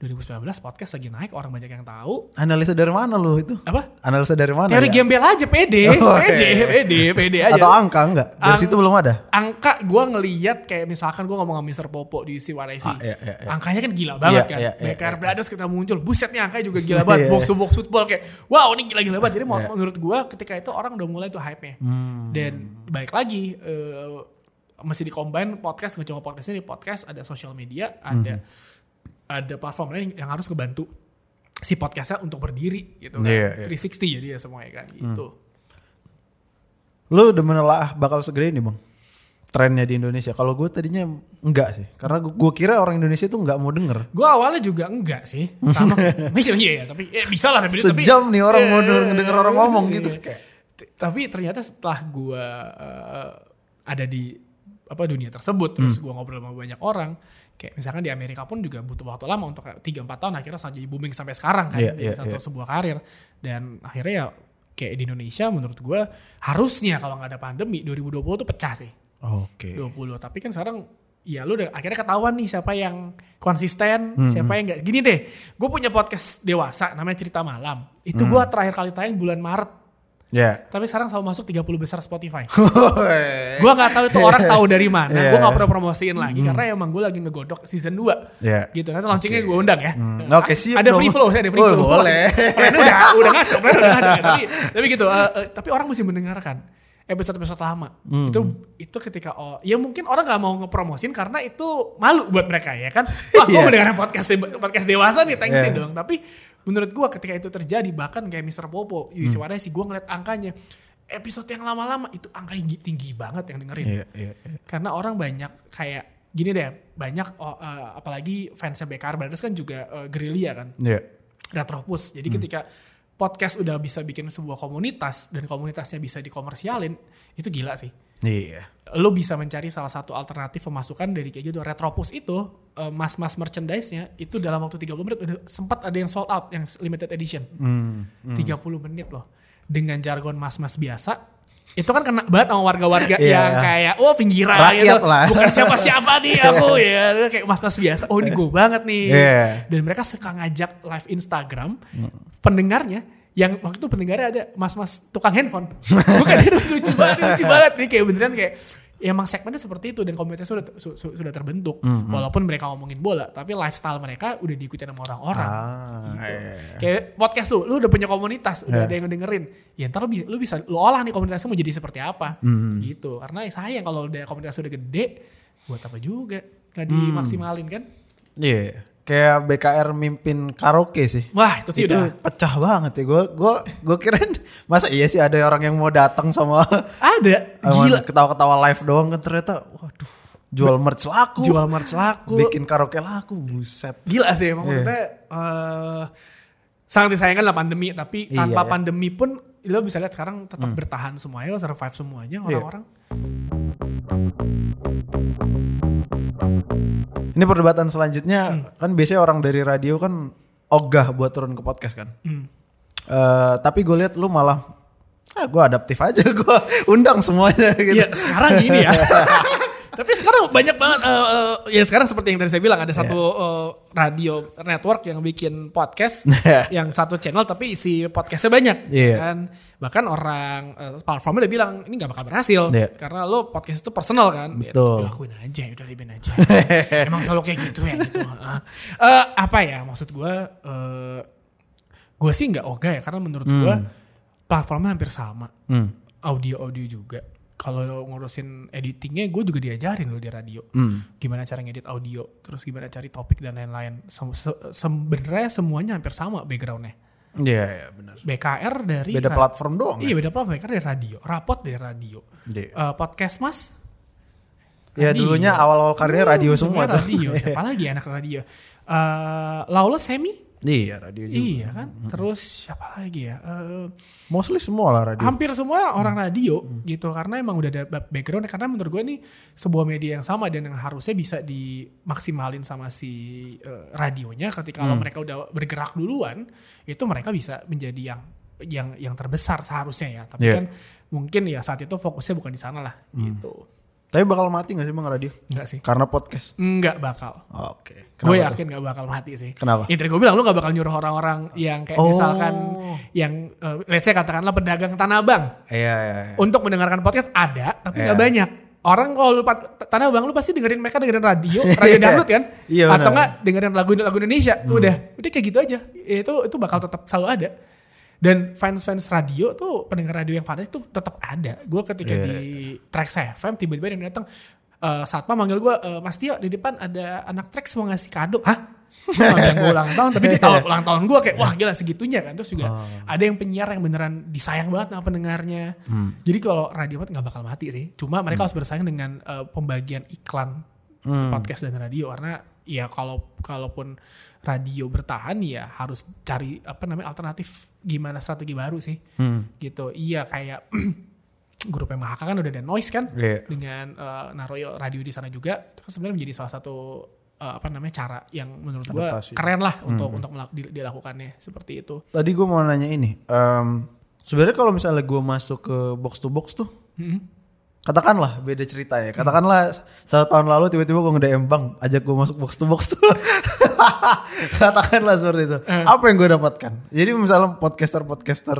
2019 podcast lagi naik orang banyak yang tahu Analisa dari mana lu itu? apa Analisa dari mana? teori ya? gembel aja pede Oh, pede iya. pede pede aja Atau angka enggak? Dari Ang- situ belum ada. angka gue ngeliat kayak misalkan gue ngomong sama Mr. Popo di CYC Ah, iya, iya, iya. angkanya kan gila banget Iya, kan iya, iya, BKR iya. Brothers kita muncul buset nih angkanya juga gila banget Iya, box to box football kayak wow ini gila-gila banget jadi Iya. menurut gue ketika itu orang udah mulai tuh hype nya Hmm. dan balik lagi eh, masih di combine podcast nggak cuma podcast ini podcast ada social media ada ada platform lain yang harus ngebantu si podcastnya untuk berdiri gitu kan Iya, iya. 360 jadi ya semuanya kan gitu Lu udah menelaah bakal segede ini bang? Trennya di Indonesia. Kalau gue tadinya enggak sih. Karena gue kira orang Indonesia tuh enggak mau denger. Gue awalnya juga enggak sih. Sama. iya, iya, iya, tapi eh, bisa lah. Tapi, tapi- Sejam nih orang mau Iya, denger, denger orang ngomong gitu. Kayak, Tapi ternyata setelah gue eh, ada di apa dunia tersebut, terus Hmm. gue ngobrol sama banyak orang, kayak misalkan di Amerika pun juga butuh waktu lama untuk 3-4 tahun akhirnya saja booming sampai sekarang kan dari iya, satu iya. sebuah karir dan akhirnya ya kayak di Indonesia menurut gue harusnya kalau nggak ada pandemi 2020 tuh pecah sih. Oke. 20 tapi kan sekarang ya lu udah akhirnya ketahuan nih siapa yang konsisten Hmm, siapa yang enggak gini deh gue punya podcast dewasa namanya cerita malam itu gua Hmm. terakhir kali tayang bulan Maret Ya. tapi sekarang selalu masuk 30 besar Spotify gua nggak tahu itu orang tahu dari mana Iya. gua nggak pernah promosiin lagi karena emang gue lagi ngegodok season 2 Ya. gitu nanti launchingnya gue undang ya Hmm, oke, siap ada free flow saya ada free Oh, flow boleh. Plan udah udah ngaco plan udah tapi tapi gitu eh, eh, tapi orang mesti mendengarkan episode-episode lama Hmm. itu itu ketika oh ya mungkin orang nggak mau ngepromosin karena itu malu buat mereka ya kan wah gue Iya. mendengarkan podcast podcast dewasa nih thanksin Iya. dong tapi menurut gue ketika itu terjadi bahkan kayak Mr. Popo di Hmm. sih gue ngeliat angkanya episode yang lama-lama itu angkanya gi- tinggi banget yang dengerin Iya, iya, iya. karena orang banyak kayak gini deh banyak oh, eh, apalagi fansnya BKR Brothers kan juga eh, gerilya kan Iya. Retropus. Jadi ketika podcast udah bisa bikin sebuah komunitas dan komunitasnya bisa dikomersialin, itu gila sih. Iya. Lo bisa mencari salah satu alternatif pemasukan dari kayak gitu. Retropus itu eh, mas-mas merchandise-nya itu dalam waktu 30 menit udah sempat ada yang sold out yang limited edition. Hmm. 30 menit loh. Dengan jargon mas-mas biasa itu kan kena banget sama warga-warga Iya. yang kayak oh pinggiran Rakyat gitu. lah. Bukan siapa-siapa nih aku ya. Kayak mas-mas biasa. Oh ini gue banget nih. Iya. Dan mereka suka ngajak live Instagram pendengarnya yang waktu itu pendengarnya ada mas-mas tukang handphone. Bukan dia lucu banget, lucu banget nih kayak beneran kayak ya emang segmennya seperti itu dan komunitasnya sudah su- su- sudah terbentuk. Walaupun mereka ngomongin bola, tapi lifestyle mereka udah diikutin sama orang-orang. Ah, Gitu. iya. Kayak podcast tuh, lu udah punya komunitas, udah Iya. ada yang dengerin. Ya ntar lu, lu bisa lu olah nih komunitasnya mau jadi seperti apa. Hmm. Gitu. Karena ya sayang kalau udah komunitas udah gede, buat apa juga? Nggak Hmm. dimaksimalin kan? Iya. Kayak BKR mimpin karaoke sih. Wah itu sih itu udah pecah banget ya. Gue gue gue kirain masa iya sih ada orang yang mau datang sama ada gila ketawa-ketawa live doang kan ternyata waduh jual merch laku. jual merch laku. bikin karaoke laku buset. Gila sih emang Iya. maksudnya eh, sangat disayangkan lah pandemi tapi Iya, tanpa iya. pandemi pun lo bisa lihat sekarang tetap bertahan semuanya survive semuanya Iya. orang-orang. Ini perdebatan selanjutnya kan biasanya orang dari radio kan ogah buat turun ke podcast kan. Eh, tapi gue lihat lu malah ah gue adaptif aja gue undang semuanya gitu. Iya sekarang gini ya. Tapi sekarang banyak banget, eh, eh, ya sekarang seperti yang tadi saya bilang ada satu eh, radio network yang bikin podcast, Iya. yang satu channel tapi isi podcastnya banyak, Iya. kan? Bahkan orang eh, platformnya udah bilang ini nggak bakal berhasil Iya. karena lo podcast itu personal kan, Ya, Betul. udah lakuin aja, udah libin aja. Emang selalu kayak gitu ya gitu. Eh, apa ya maksud gue? Uh, gue sih nggak ogah ya karena menurut gue platformnya hampir sama Hmm. audio audio juga kalau ngurusin editingnya gue juga diajarin loh di radio Hmm. gimana cara ngedit audio terus gimana cari topik dan lain-lain se- sebenarnya semuanya hampir sama backgroundnya Iya iya benar. BKR dari Beda platform doang. iya ya? beda platform BKR dari radio rapot dari radio Iya. Eh, podcast mas Ya radio. dulunya awal-awal karirnya radio semua tuh. radio siapa lagi anak radio Eh Lawless Semi Iya radio juga. iya kan? Terus siapa lagi ya? Eh, Mostly semua lah radio. hampir semua orang radio gitu karena emang udah ada background karena menurut gue ini sebuah media yang sama dan yang harusnya bisa dimaksimalin sama si eh, radionya. Ketika kalau mereka udah bergerak duluan itu mereka bisa menjadi yang yang yang terbesar seharusnya ya. Tapi Iya. kan mungkin ya saat itu fokusnya bukan di sana lah gitu Tapi bakal mati gak sih bang radio? enggak sih Karena podcast. enggak bakal Oke. gue Kenapa yakin gak bakal mati sih. Kenapa? Ya tadi gue bilang lu gak bakal nyuruh orang-orang yang kayak Oh. misalkan yang eh, let's say katakanlah pedagang tanah abang? Iya iya. iya. untuk mendengarkan podcast ada tapi Iya. banyak orang kalau lu tanah abang lu pasti dengerin mereka dengerin radio radio dangdut kan Iya, atau. Hmm. nggak dengerin lagu lagu Indonesia udah udah kayak gitu aja itu itu bakal tetap selalu ada dan fans fans radio tuh pendengar radio yang fanatik tuh tetap ada gue ketika Iya. di Trax FM tiba-tiba yang datang eh Satpam manggil gue "Eh, Mas Tio di depan ada anak Trax mau ngasih kado hah bilang gue ulang tahun tapi di tahun ulang tahun gue kayak wah gila segitunya kan terus juga Oh. ada yang penyiar yang beneran disayang banget sama pendengarnya Hmm. jadi kalau radio nggak bakal mati sih cuma mereka harus bersaing dengan eh, pembagian iklan Hmm. podcast dan radio karena ya kalau kalaupun radio bertahan ya harus cari apa namanya alternatif gimana strategi baru sih Hmm. gitu iya kayak grup MHK kan udah ada noise kan Iya. dengan eh, naruh radio di sana juga itu kan sebenarnya menjadi salah satu eh, apa namanya cara yang menurut Adaptasi. keren lah untuk untuk melak- di- dilakukannya seperti itu Tadi gue mau nanya ini. em, Sebenarnya kalau misalnya gue masuk ke box to box tuh, katakanlah beda ceritanya. Katakanlah satu tahun lalu tiba-tiba gue nge-DM bang, ajak gue masuk box to box tuh. katakanlah seperti itu. Apa yang gue dapatkan? Jadi misalnya podcaster-podcaster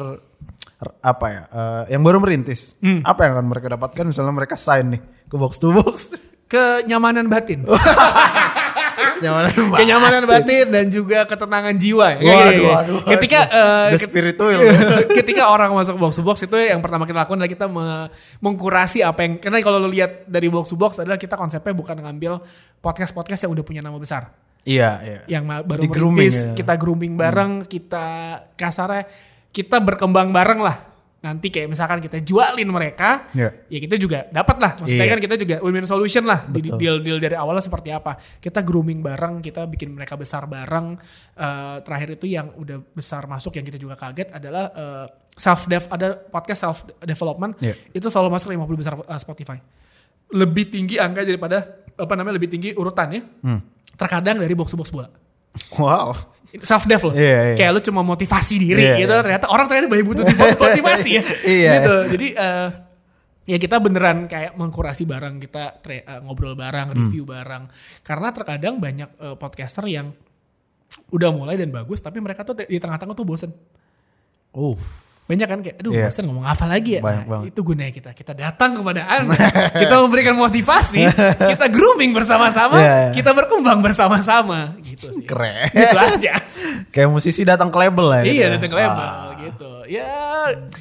r- apa ya, eh, yang baru merintis, apa yang akan mereka dapatkan? Misalnya mereka sign nih ke box to box. kenyamanan batin Nyaman kenyamanan batin dan juga ketenangan jiwa. Waduh, Iya, iya, iya. waduh, Ketika eh, The spiritual. ketika orang masuk box to box itu yang pertama kita lakukan adalah kita me- mengkurasi apa yang karena kalau lu lihat dari box to box adalah kita konsepnya bukan ngambil podcast podcast yang udah punya nama besar. Iya, iya. yang baru Di grooming merintis, ya. Hmm. kita grooming bareng, kita kasarnya kita berkembang bareng lah. Nanti kayak misalkan kita jualin mereka, Iya. ya kita juga dapat lah. Maksudnya Iya. kan kita juga win-win solution lah. Di Betul. deal-deal dari awalnya seperti apa. Kita grooming bareng, kita bikin mereka besar bareng. Eh, terakhir itu yang udah besar masuk yang kita juga kaget adalah self dev ada podcast self development Iya. itu selalu masuk 50 besar eh, Spotify. Lebih tinggi angka daripada apa namanya lebih tinggi urutannya. Hmm. Terkadang dari box box bola Wow. self dev loh. Iya, iya. Kayak lu cuma motivasi diri Iya, gitu. iya. Ternyata orang ternyata banyak butuh motivasi ya. Iya. Gitu. Jadi eh, ya kita beneran kayak mengkurasi barang kita tre- eh, ngobrol barang, review barang. Karena terkadang banyak eh, podcaster yang udah mulai dan bagus tapi mereka tuh di tengah-tengah tuh bosen. Uff. Banyak kan kayak aduh Iya. bosen ngomong apa lagi ya. Banyak Nah, banget. itu gunanya kita. Kita datang kepada Anda. kita memberikan motivasi, kita grooming bersama-sama, Iya, iya. kita berkembang bersama-sama gitu sih. Keren. Gitu aja. Kayak musisi datang ke label lah. gitu Iya ya. datang ke label Ah. gitu. Ya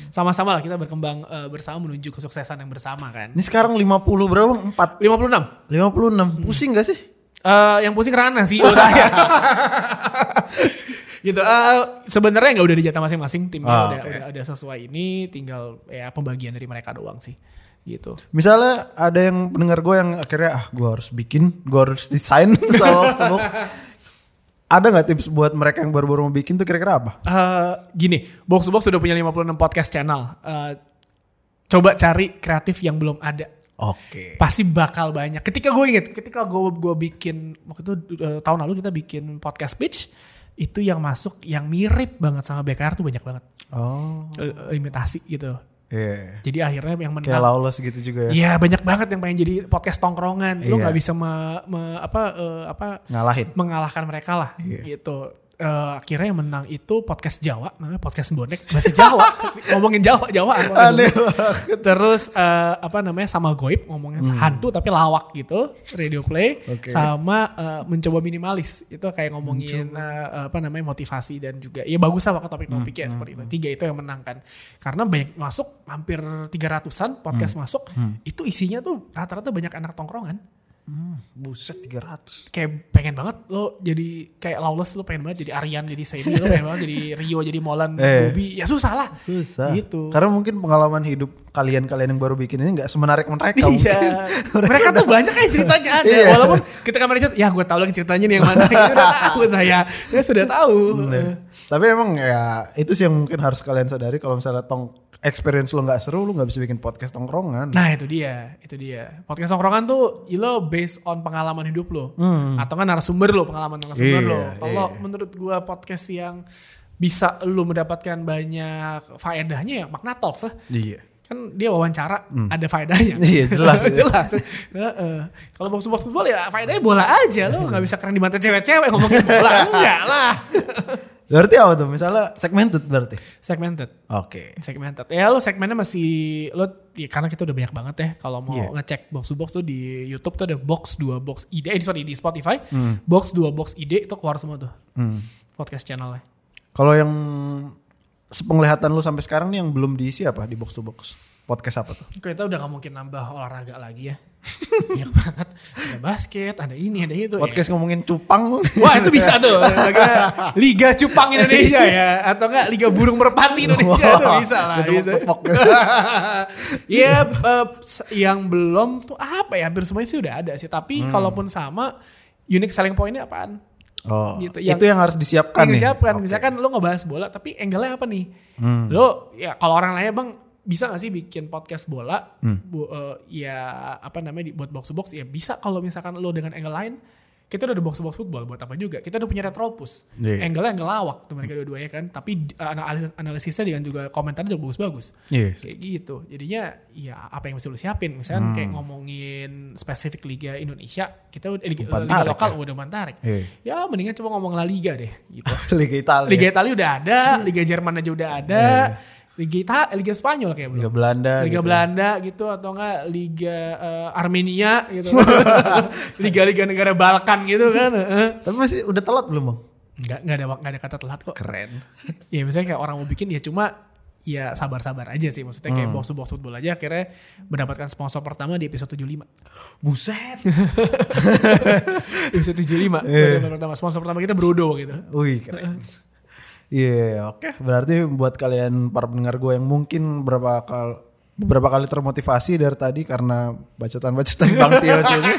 sama-sama lah kita berkembang eh, bersama menuju kesuksesan yang bersama kan. Ini sekarang 50 berapa? 4. 56. 56. Pusing gak sih? Eh yang pusing Rana sih udah ya. Gitu. eh, sebenarnya nggak udah di jatah masing-masing timnya Ah, udah, oke. udah udah sesuai ini tinggal ya pembagian dari mereka doang sih. Gitu. Misalnya ada yang pendengar gue yang akhirnya ah gue harus bikin, gue harus desain to Box. Ada nggak tips buat mereka yang baru-baru mau bikin tuh kira-kira apa? Eh, gini, Box Box sudah punya 56 podcast channel. Eh, coba cari kreatif yang belum ada. Oke. pasti bakal banyak. Ketika gue inget, ketika gue gue bikin waktu itu eh, tahun lalu kita bikin podcast pitch itu yang masuk yang mirip banget sama BKR tuh banyak banget Oh. Eh, imitasi gitu. Iya. Jadi akhirnya yang Kayak menang. lawless gitu juga ya. Iya banyak banget yang pengen jadi podcast tongkrongan. Lu Iya. nggak bisa me- me- apa eh, apa Ngalahin. mengalahkan mereka lah Iya. gitu. Eh, akhirnya yang menang itu podcast Jawa namanya podcast bonek bahasa Jawa. Ngomongin Jawa Jawa. Aneh terus eh, apa namanya sama goib ngomongin hantu tapi lawak gitu radio play Hmm. Oke. sama eh, mencoba minimalis. Itu kayak ngomongin eh, apa namanya motivasi dan juga ya bagus lah topik-topiknya Hmm, seperti itu. tiga itu yang menang kan. Karena banyak masuk hampir 300an podcast Hmm. masuk itu isinya tuh rata-rata banyak anak tongkrongan Buset 300. kayak pengen banget lo jadi kayak lawless lo pengen banget jadi Aryan jadi Saini lo pengen banget jadi Rio jadi Molan Eh. Bobby ya susah lah Susah. gitu Karena mungkin pengalaman hidup kalian-kalian yang baru bikin ini nggak semenarik mereka. Iya, mereka tuh banyak kayak ceritanya ada. Iya. Walaupun ketika mereka cerita, ya gue tahu lagi ceritanya nih yang mana. Ya udah tahu saya, ya sudah tahu. Tapi emang ya itu sih yang mungkin harus kalian sadari kalau misalnya tong experience lo nggak seru, lo nggak bisa bikin podcast tongkrongan. Nah itu dia, itu dia. Podcast nongkrongan tuh lo based on pengalaman hidup lo, atau kan narasumber lo, pengalaman narasumber Hmm. Iya, lo. Kalau iya. menurut gue podcast yang bisa lo mendapatkan banyak faedahnya ya makna talks lah. Iya. Kan dia wawancara ada faedahnya. Iya, jelas, ya. jelas. Heeh. Kalau box box football ya faedahnya bola aja lo nggak bisa keren di mata cewek-cewek ngomongin bola enggak lah. Berarti apa tuh? Misalnya segmented berarti. Segmented. Oke. segmented. Ya lo segmennya masih lo ya karena kita udah banyak banget ya kalau mau Iya. ngecek box to box tuh di YouTube tuh ada box 2 box ide eh, sorry di Spotify box 2 box ide itu keluar semua tuh Hmm. podcast channelnya. Kalau yang sepenglihatan lu sampai sekarang nih yang belum diisi apa di box to box? Podcast apa tuh? Kita udah gak mungkin nambah olahraga lagi ya. Banyak banget. Ada basket, ada ini, ada itu. Podcast ya. ngomongin cupang. Wah itu bisa tuh. Liga Cupang Indonesia ya. Atau enggak Liga Burung Merpati Indonesia Wah, tuh bisa lah. Gitu. Iya eh, yang belum tuh apa ya hampir semuanya sih udah ada sih. Tapi Hmm. kalaupun sama unique selling pointnya apaan? Oh, Gitu, itu yang- yang harus disiapkan yang nih. disiapkan. Oke. Misalkan lo ngebahas bola tapi angle-nya apa nih? Hmm. Lo ya kalau orang lainnya bang bisa gak sih bikin podcast bola? Hmm. Bu- eh, ya apa namanya buat box to box ya bisa kalau misalkan lo dengan angle lain kita udah ada box box football buat apa juga? Kita udah punya retropus. Iya. angle-nya angle lawak tuh mereka dua-duanya kan. Tapi uh, analis analisisnya dengan juga komentarnya juga bagus-bagus. Iya. kayak gitu. Jadinya ya apa yang mesti lu siapin? Misalnya kayak ngomongin spesifik liga Indonesia kita udah eh, liga, liga lokal ya? udah umpan tarik. Iya. ya mendingan coba ngomong La Liga deh gitu. Liga Italia. Liga Italia udah ada, Liga Jerman aja udah ada, Liga Ita Liga Spanyol kayak belum. Liga Belanda. Liga gitu. Belanda gitu atau enggak Liga eh, Armenia gitu. Liga-liga negara Balkan gitu kan. heeh. Tapi masih udah telat belum bang? Enggak enggak ada enggak ada kata telat kok. Keren. Ya misalnya kayak orang mau bikin ya cuma ya sabar-sabar aja sih maksudnya kayak box to box football aja akhirnya mendapatkan sponsor pertama di episode 75 Buset. episode 75 yeah. pertama sponsor pertama kita Brodo gitu Wih keren. Iya oke berarti buat kalian para pendengar gue yang mungkin berapa kali beberapa kali termotivasi dari tadi karena bacotan-bacotan Bang Tio sini.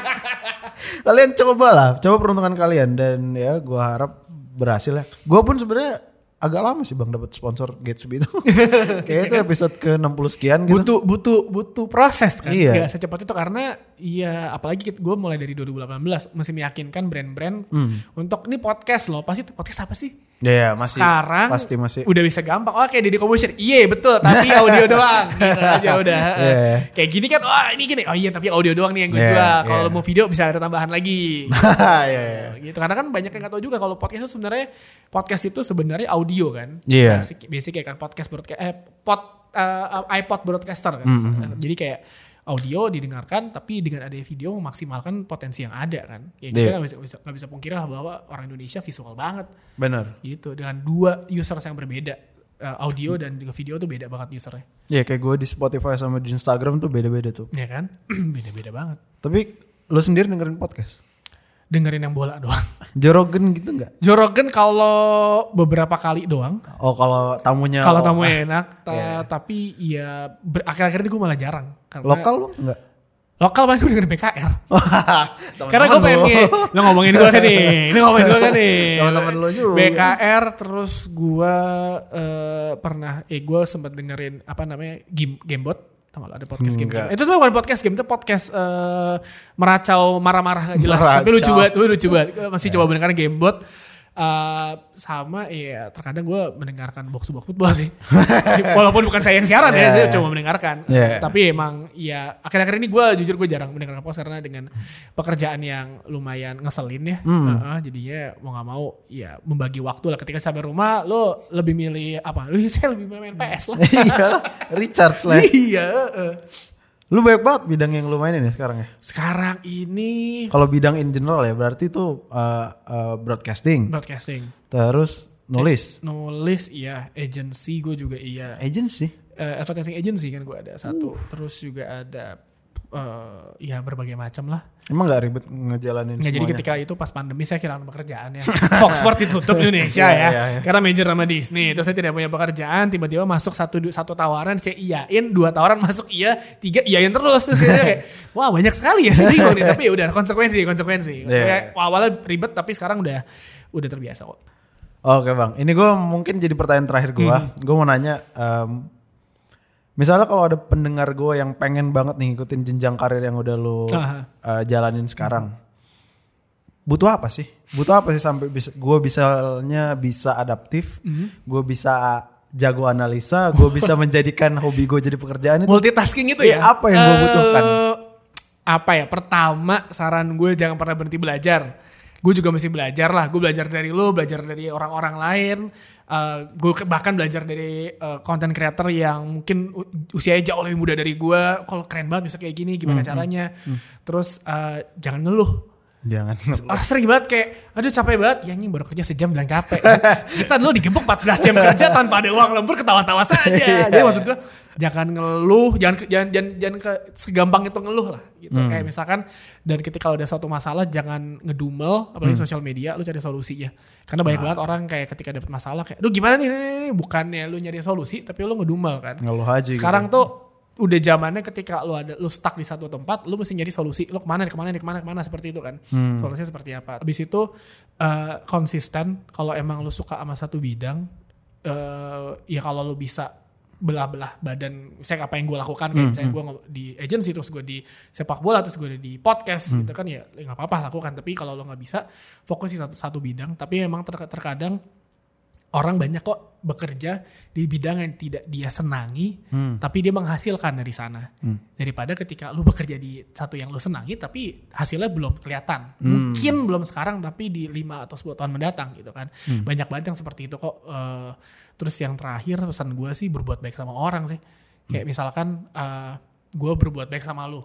kalian coba lah, coba peruntungan kalian dan ya gue harap berhasil ya. Gue pun sebenarnya agak lama sih bang dapat sponsor Gatsby itu. Kayaknya itu episode ke 60 sekian gitu. butuh butuh butuh proses kan Iya. Nggak secepat itu karena ya apalagi gue mulai dari 2018 mesti meyakinkan brand-brand untuk ini podcast loh pasti podcast apa sih Ya, ya, masih. Sekarang pasti masih. udah bisa gampang. Oke Deddy Kobusier. Iya betul. Tapi audio doang. Gitu aja udah. Iya. kayak gini kan wah ini gini. Oh iya tapi audio doang nih yang gue Iya, jual. kalau iya. mau video bisa ada tambahan lagi. Iya, iya. gitu. Karena kan banyak yang nggak tahu juga kalau podcast itu sebenarnya podcast itu sebenarnya audio kan? Iya. basic basic kayak kan podcast broadcast eh pod eh, iPod broadcaster kan Mm-hmm. jadi kayak audio didengarkan tapi dengan ada video memaksimalkan potensi yang ada kan ya kita Iya. nggak bisa bisa nggak bisa pungkiri lah bahwa orang Indonesia visual banget Bener. gitu dengan dua users yang berbeda Eh, audio dan juga video tuh beda banget usernya Iya kayak gue di Spotify sama di Instagram tuh beda-beda tuh. ya kan beda-beda banget Tapi lo sendiri dengerin podcast? Dengerin yang bola doang Jorogen gitu nggak? Jorogen kalau beberapa kali doang Oh kalau tamunya Kalau oh, tamunya enak, ta- Iya. tapi ya akhir-akhir ini gue malah jarang. Karena lokal lo nggak? lokal paling gue dengerin BKR. Karena gue pengen nih, lo ngomongin gue kan nih, ini ngomongin gue kan nih. Temen-temen lo juga. BKR terus gue eh, pernah, eh gue sempat dengerin apa namanya game Gamebot. Tau ada podcast game, Enggak. Itu sebenarnya bukan podcast game, itu podcast eh, meracau marah-marah gak jelas. Tapi Meracau. lucu banget, lucu banget. Masih coba mendengarkan Gamebot. Eh, sama ya terkadang gue mendengarkan box to box football sih. Walaupun bukan saya yang siaran Iya, ya, saya iya. cuma mendengarkan. Iya. Tapi emang ya akhir-akhir ini gue jujur gue jarang mendengarkan podcast karena dengan pekerjaan yang lumayan ngeselin ya. Hmm. Heeh, jadinya mau nggak mau ya membagi waktu lah ketika sampai rumah lo lebih milih apa? Lu saya lebih main PS lah. Iya, Richard lah. iya. eh. Lu banyak banget bidang yang lu mainin ya sekarang ya. Sekarang ini Kalau bidang in general ya berarti itu uh, uh, broadcasting, broadcasting, terus nulis, nulis iya, agency gue juga iya. agency. Eh, advertising agency kan gue ada satu. Terus juga ada eh, ya berbagai macam lah. Emang nggak ribet ngejalanin Nggak jadi semuanya? ketika itu pas pandemi saya kehilangan pekerjaan ya. Fox Sport ditutup di Indonesia Iya, ya. iya, iya. Karena major sama Disney. Terus saya tidak punya pekerjaan. Tiba-tiba masuk satu satu tawaran saya iyain. Dua tawaran masuk iya. Tiga iyain terus. Terus saya kayak wah banyak sekali ya. Saya bingung nih. Tapi ya udah konsekuensi konsekuensi. Iya. Kayak awalnya ribet tapi sekarang udah udah terbiasa kok. Oke bang, ini gue mungkin jadi pertanyaan terakhir gue. Hmm. Gue mau nanya, em, misalnya kalau ada pendengar gue yang pengen banget nih ngikutin jenjang karir yang udah lo Aha. eh, jalanin sekarang, butuh apa sih? Butuh apa sih sampai bisa gue misalnya bisa adaptif, Hmm. gue bisa jago analisa, gue bisa menjadikan hobi gue jadi pekerjaan itu. Multitasking itu Iya, ya. apa yang gua Eh, butuhkan? Apa ya? Pertama saran gue jangan pernah berhenti belajar. Gue juga mesti belajar lah. Gue belajar dari lo, belajar dari orang-orang lain. Eh, gue bahkan belajar dari eh, content creator yang mungkin usianya jauh lebih muda dari gue. Kalau keren banget bisa kayak gini, Hmm, gimana caranya? Terus eh, jangan ngeluh. Jangan. Orang sering banget kayak, aduh capek banget. Ya ini baru kerja sejam bilang capek. Kita dulu digembok 14 jam kerja tanpa ada uang lembur ketawa-tawa saja. Jadi maksud gue, jangan ngeluh, jangan jangan jangan, jangan ke, segampang itu ngeluh lah. Gitu. Kayak misalkan, dan ketika ada suatu masalah jangan ngedumel, apalagi sosial media, lu cari solusinya. Karena banyak banget orang kayak ketika dapat masalah kayak, aduh gimana nih, nih, nih. bukannya lu nyari solusi, tapi lu ngedumel kan. Ngeluh aja gitu. Sekarang tuh udah zamannya ketika lu ada lu stuck di satu tempat, lu mesti nyari solusi. Lu ke mana, nih, ke mana, nih, ke mana, ke mana seperti itu kan. Solusinya seperti apa. Habis itu eh, konsisten. Kalau emang lu suka sama satu bidang, eh ya kalau lu bisa belah-belah badan. Saya apa yang gue lakukan kayak misalnya gue di agency terus gue di sepak bola terus gue di podcast gitu kan ya ya nggak apa-apa lakukan. Tapi kalau lo nggak bisa fokus di satu satu bidang. Tapi memang ter- terkadang orang banyak kok bekerja di bidang yang tidak dia senangi, tapi dia menghasilkan dari sana. Daripada ketika lu bekerja di satu yang lu senangi, tapi hasilnya belum kelihatan. Mungkin belum sekarang, tapi di 5 atau 10 tahun mendatang gitu kan. Banyak banget yang seperti itu kok. Eh, terus yang terakhir pesan gue sih berbuat baik sama orang sih. Kayak misalkan gue berbuat baik sama lu.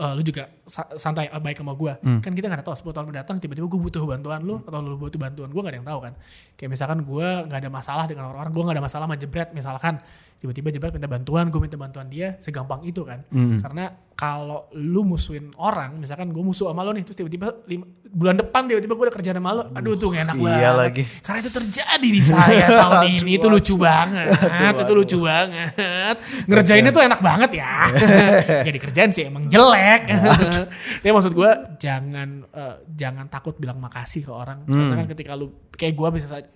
Eh, lu juga santai eh, baik sama gue Hmm. kan kita nggak tahu 10 tahun mendatang tiba-tiba gue butuh bantuan lu atau lu butuh bantuan gue nggak ada yang tahu kan. Kayak misalkan gue nggak ada masalah dengan orang-orang gue nggak ada masalah sama jebret misalkan. Tiba-tiba jebret minta bantuan gue minta bantuan dia segampang itu kan. Hmm. karena kalau lu musuhin orang misalkan gue musuh sama lo nih terus tiba-tiba lima- bulan depan tiba-tiba gue udah kerja sama lo aduh tuh nggak enak Iya banget. lagi. karena itu terjadi di saya tahun ini itu lucu banget itu lucu banget. Ngerjainnya tuh enak banget ya. Gak dikerjain sih emang jelek tapi maksud gue jangan eh, jangan takut bilang makasih ke orang. Karena kan ketika lu kayak gue bisa sa-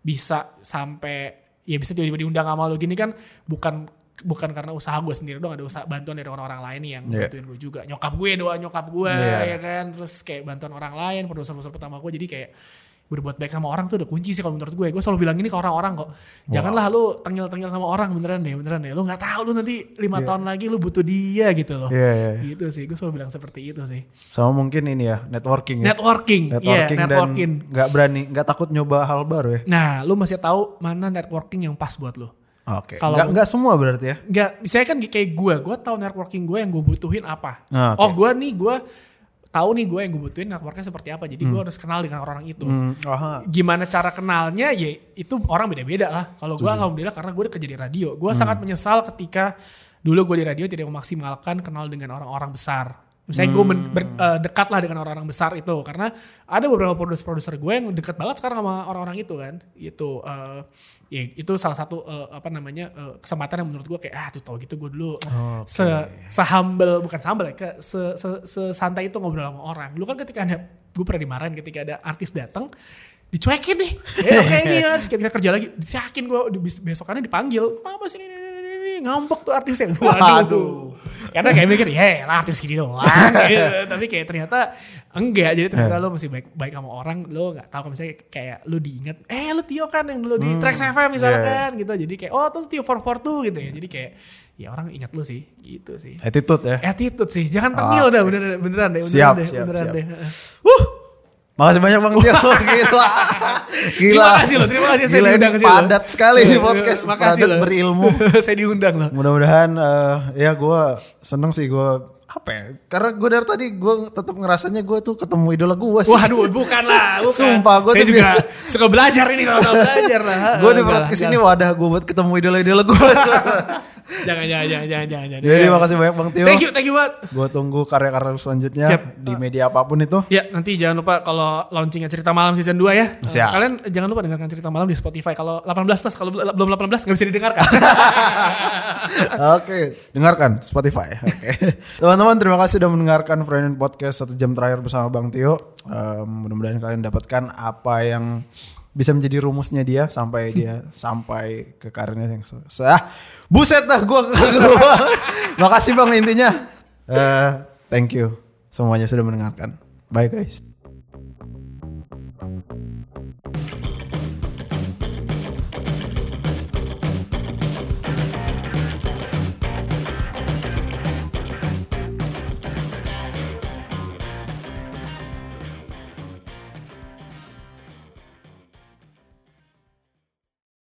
bisa sampai ya bisa tiba-tiba diundang sama lu. Gini kan bukan bukan karena usaha gue sendiri doang ada usaha bantuan dari orang-orang lain yang Iya. bantuin gue juga. Nyokap gue doa nyokap gue Iya. ya kan? Terus kayak bantuan orang lain produser-produser pertama gue jadi kayak berbuat baik sama orang tuh udah kunci sih kalau menurut gue gue selalu bilang ini ke orang-orang kok janganlah lu tengil-tengil sama orang beneran deh beneran deh lu nggak tahu lu nanti lima tahun lagi lu butuh dia gitu loh Iya, iya. gitu sih gue selalu bilang seperti itu sih Sama mungkin ini ya networking ya. networking iya networking dan networking nggak berani, nggak takut nyoba hal baru ya. nah lu masih tahu mana networking yang pas buat lu Oke. Kalau- Nggak nggak semua berarti ya. Enggak, misalnya kan kayak gue, gue tahu networking gue yang gue butuhin apa. Ah, oke. Oh gue nih, gue tahu nih gue yang gue butuhin networknya seperti apa. Jadi gue harus kenal dengan orang itu. Hmm, aha. Gimana cara kenalnya? Ya itu orang beda-beda lah. Kalau gue alhamdulillah karena gue udah kerja di radio. Gue Hmm. sangat menyesal ketika dulu gue di radio tidak memaksimalkan kenal dengan orang-orang besar. Misalnya gue men- ber- eh, dekat lah dengan orang-orang besar itu karena ada beberapa produser-produser gue yang dekat banget sekarang sama orang-orang itu kan. Itu eh, ya itu salah satu eh, apa namanya eh, kesempatan yang menurut gue kayak ah tuh tau gitu gue dulu se sehumble bukan sehumble ya ke se, se, sesantai itu ngobrol sama orang. Lu kan ketika ada gue pernah dimarahin ketika ada artis datang dicuekin nih. Ya kayak ini ya, ketika kerja lagi dicuekin gue besokannya dipanggil. Kenapa sih ini, ini? ngambek tuh artisnya. Waduh. Karena kayak mikir ya lah artis gini doang. gitu. Tapi kayak ternyata enggak. Jadi ternyata lo masih baik baik sama orang. Lo nggak tahu misalnya kayak lo diingat. Eh lo Tio kan yang dulu di Trax FM misalkan gitu. Jadi kayak oh tuh Tio 442 gitu ya. Jadi kayak ya orang ingat lo sih gitu sih. Attitude ya. Attitude sih. Jangan tengil dah beneran, beneran deh. Beneran Siap, deh. siap, beneran siap. deh. Makasih banyak Bang Tio. Gila. Gila. Terima kasih loh, terima kasih saya Gila, diundang padat sekali nih podcast. Makasih padat loh. berilmu. saya diundang loh. Mudah-mudahan eh, ya gue seneng sih gue apa ya? Karena gue dari tadi gue tetap ngerasanya gue tuh ketemu idola gue sih. Waduh, bukan lah. Bukan. Sumpah, gua Saya tuh juga biasa- suka belajar ini sama-sama belajar lah. gue di podcast ini wadah gue buat ketemu idola-idola gue. Jangan, jangan, jangan, jangan, jangan. jangan. Jadi makasih banyak Bang Tio. Thank you, thank you banget. Gue tunggu karya-karya selanjutnya Siap. di media apa pun itu. Ya, nanti jangan lupa kalau launchingnya cerita malam season 2 ya. Siap. Kalian jangan lupa dengarkan cerita malam di Spotify. Kalau 18 plus, kalau belum 18 nggak bisa didengarkan. Oke, dengarkan Spotify. Oke. Teman-teman terima kasih sudah mendengarkan Friend Podcast satu jam terakhir bersama Bang Tio. Um, mudah-mudahan kalian dapatkan apa yang bisa menjadi rumusnya dia sampai dia sampai ke karirnya yang se- se- ah, buset dah gua gua. Makasih Bang intinya. Eh, thank you semuanya sudah mendengarkan. Bye guys.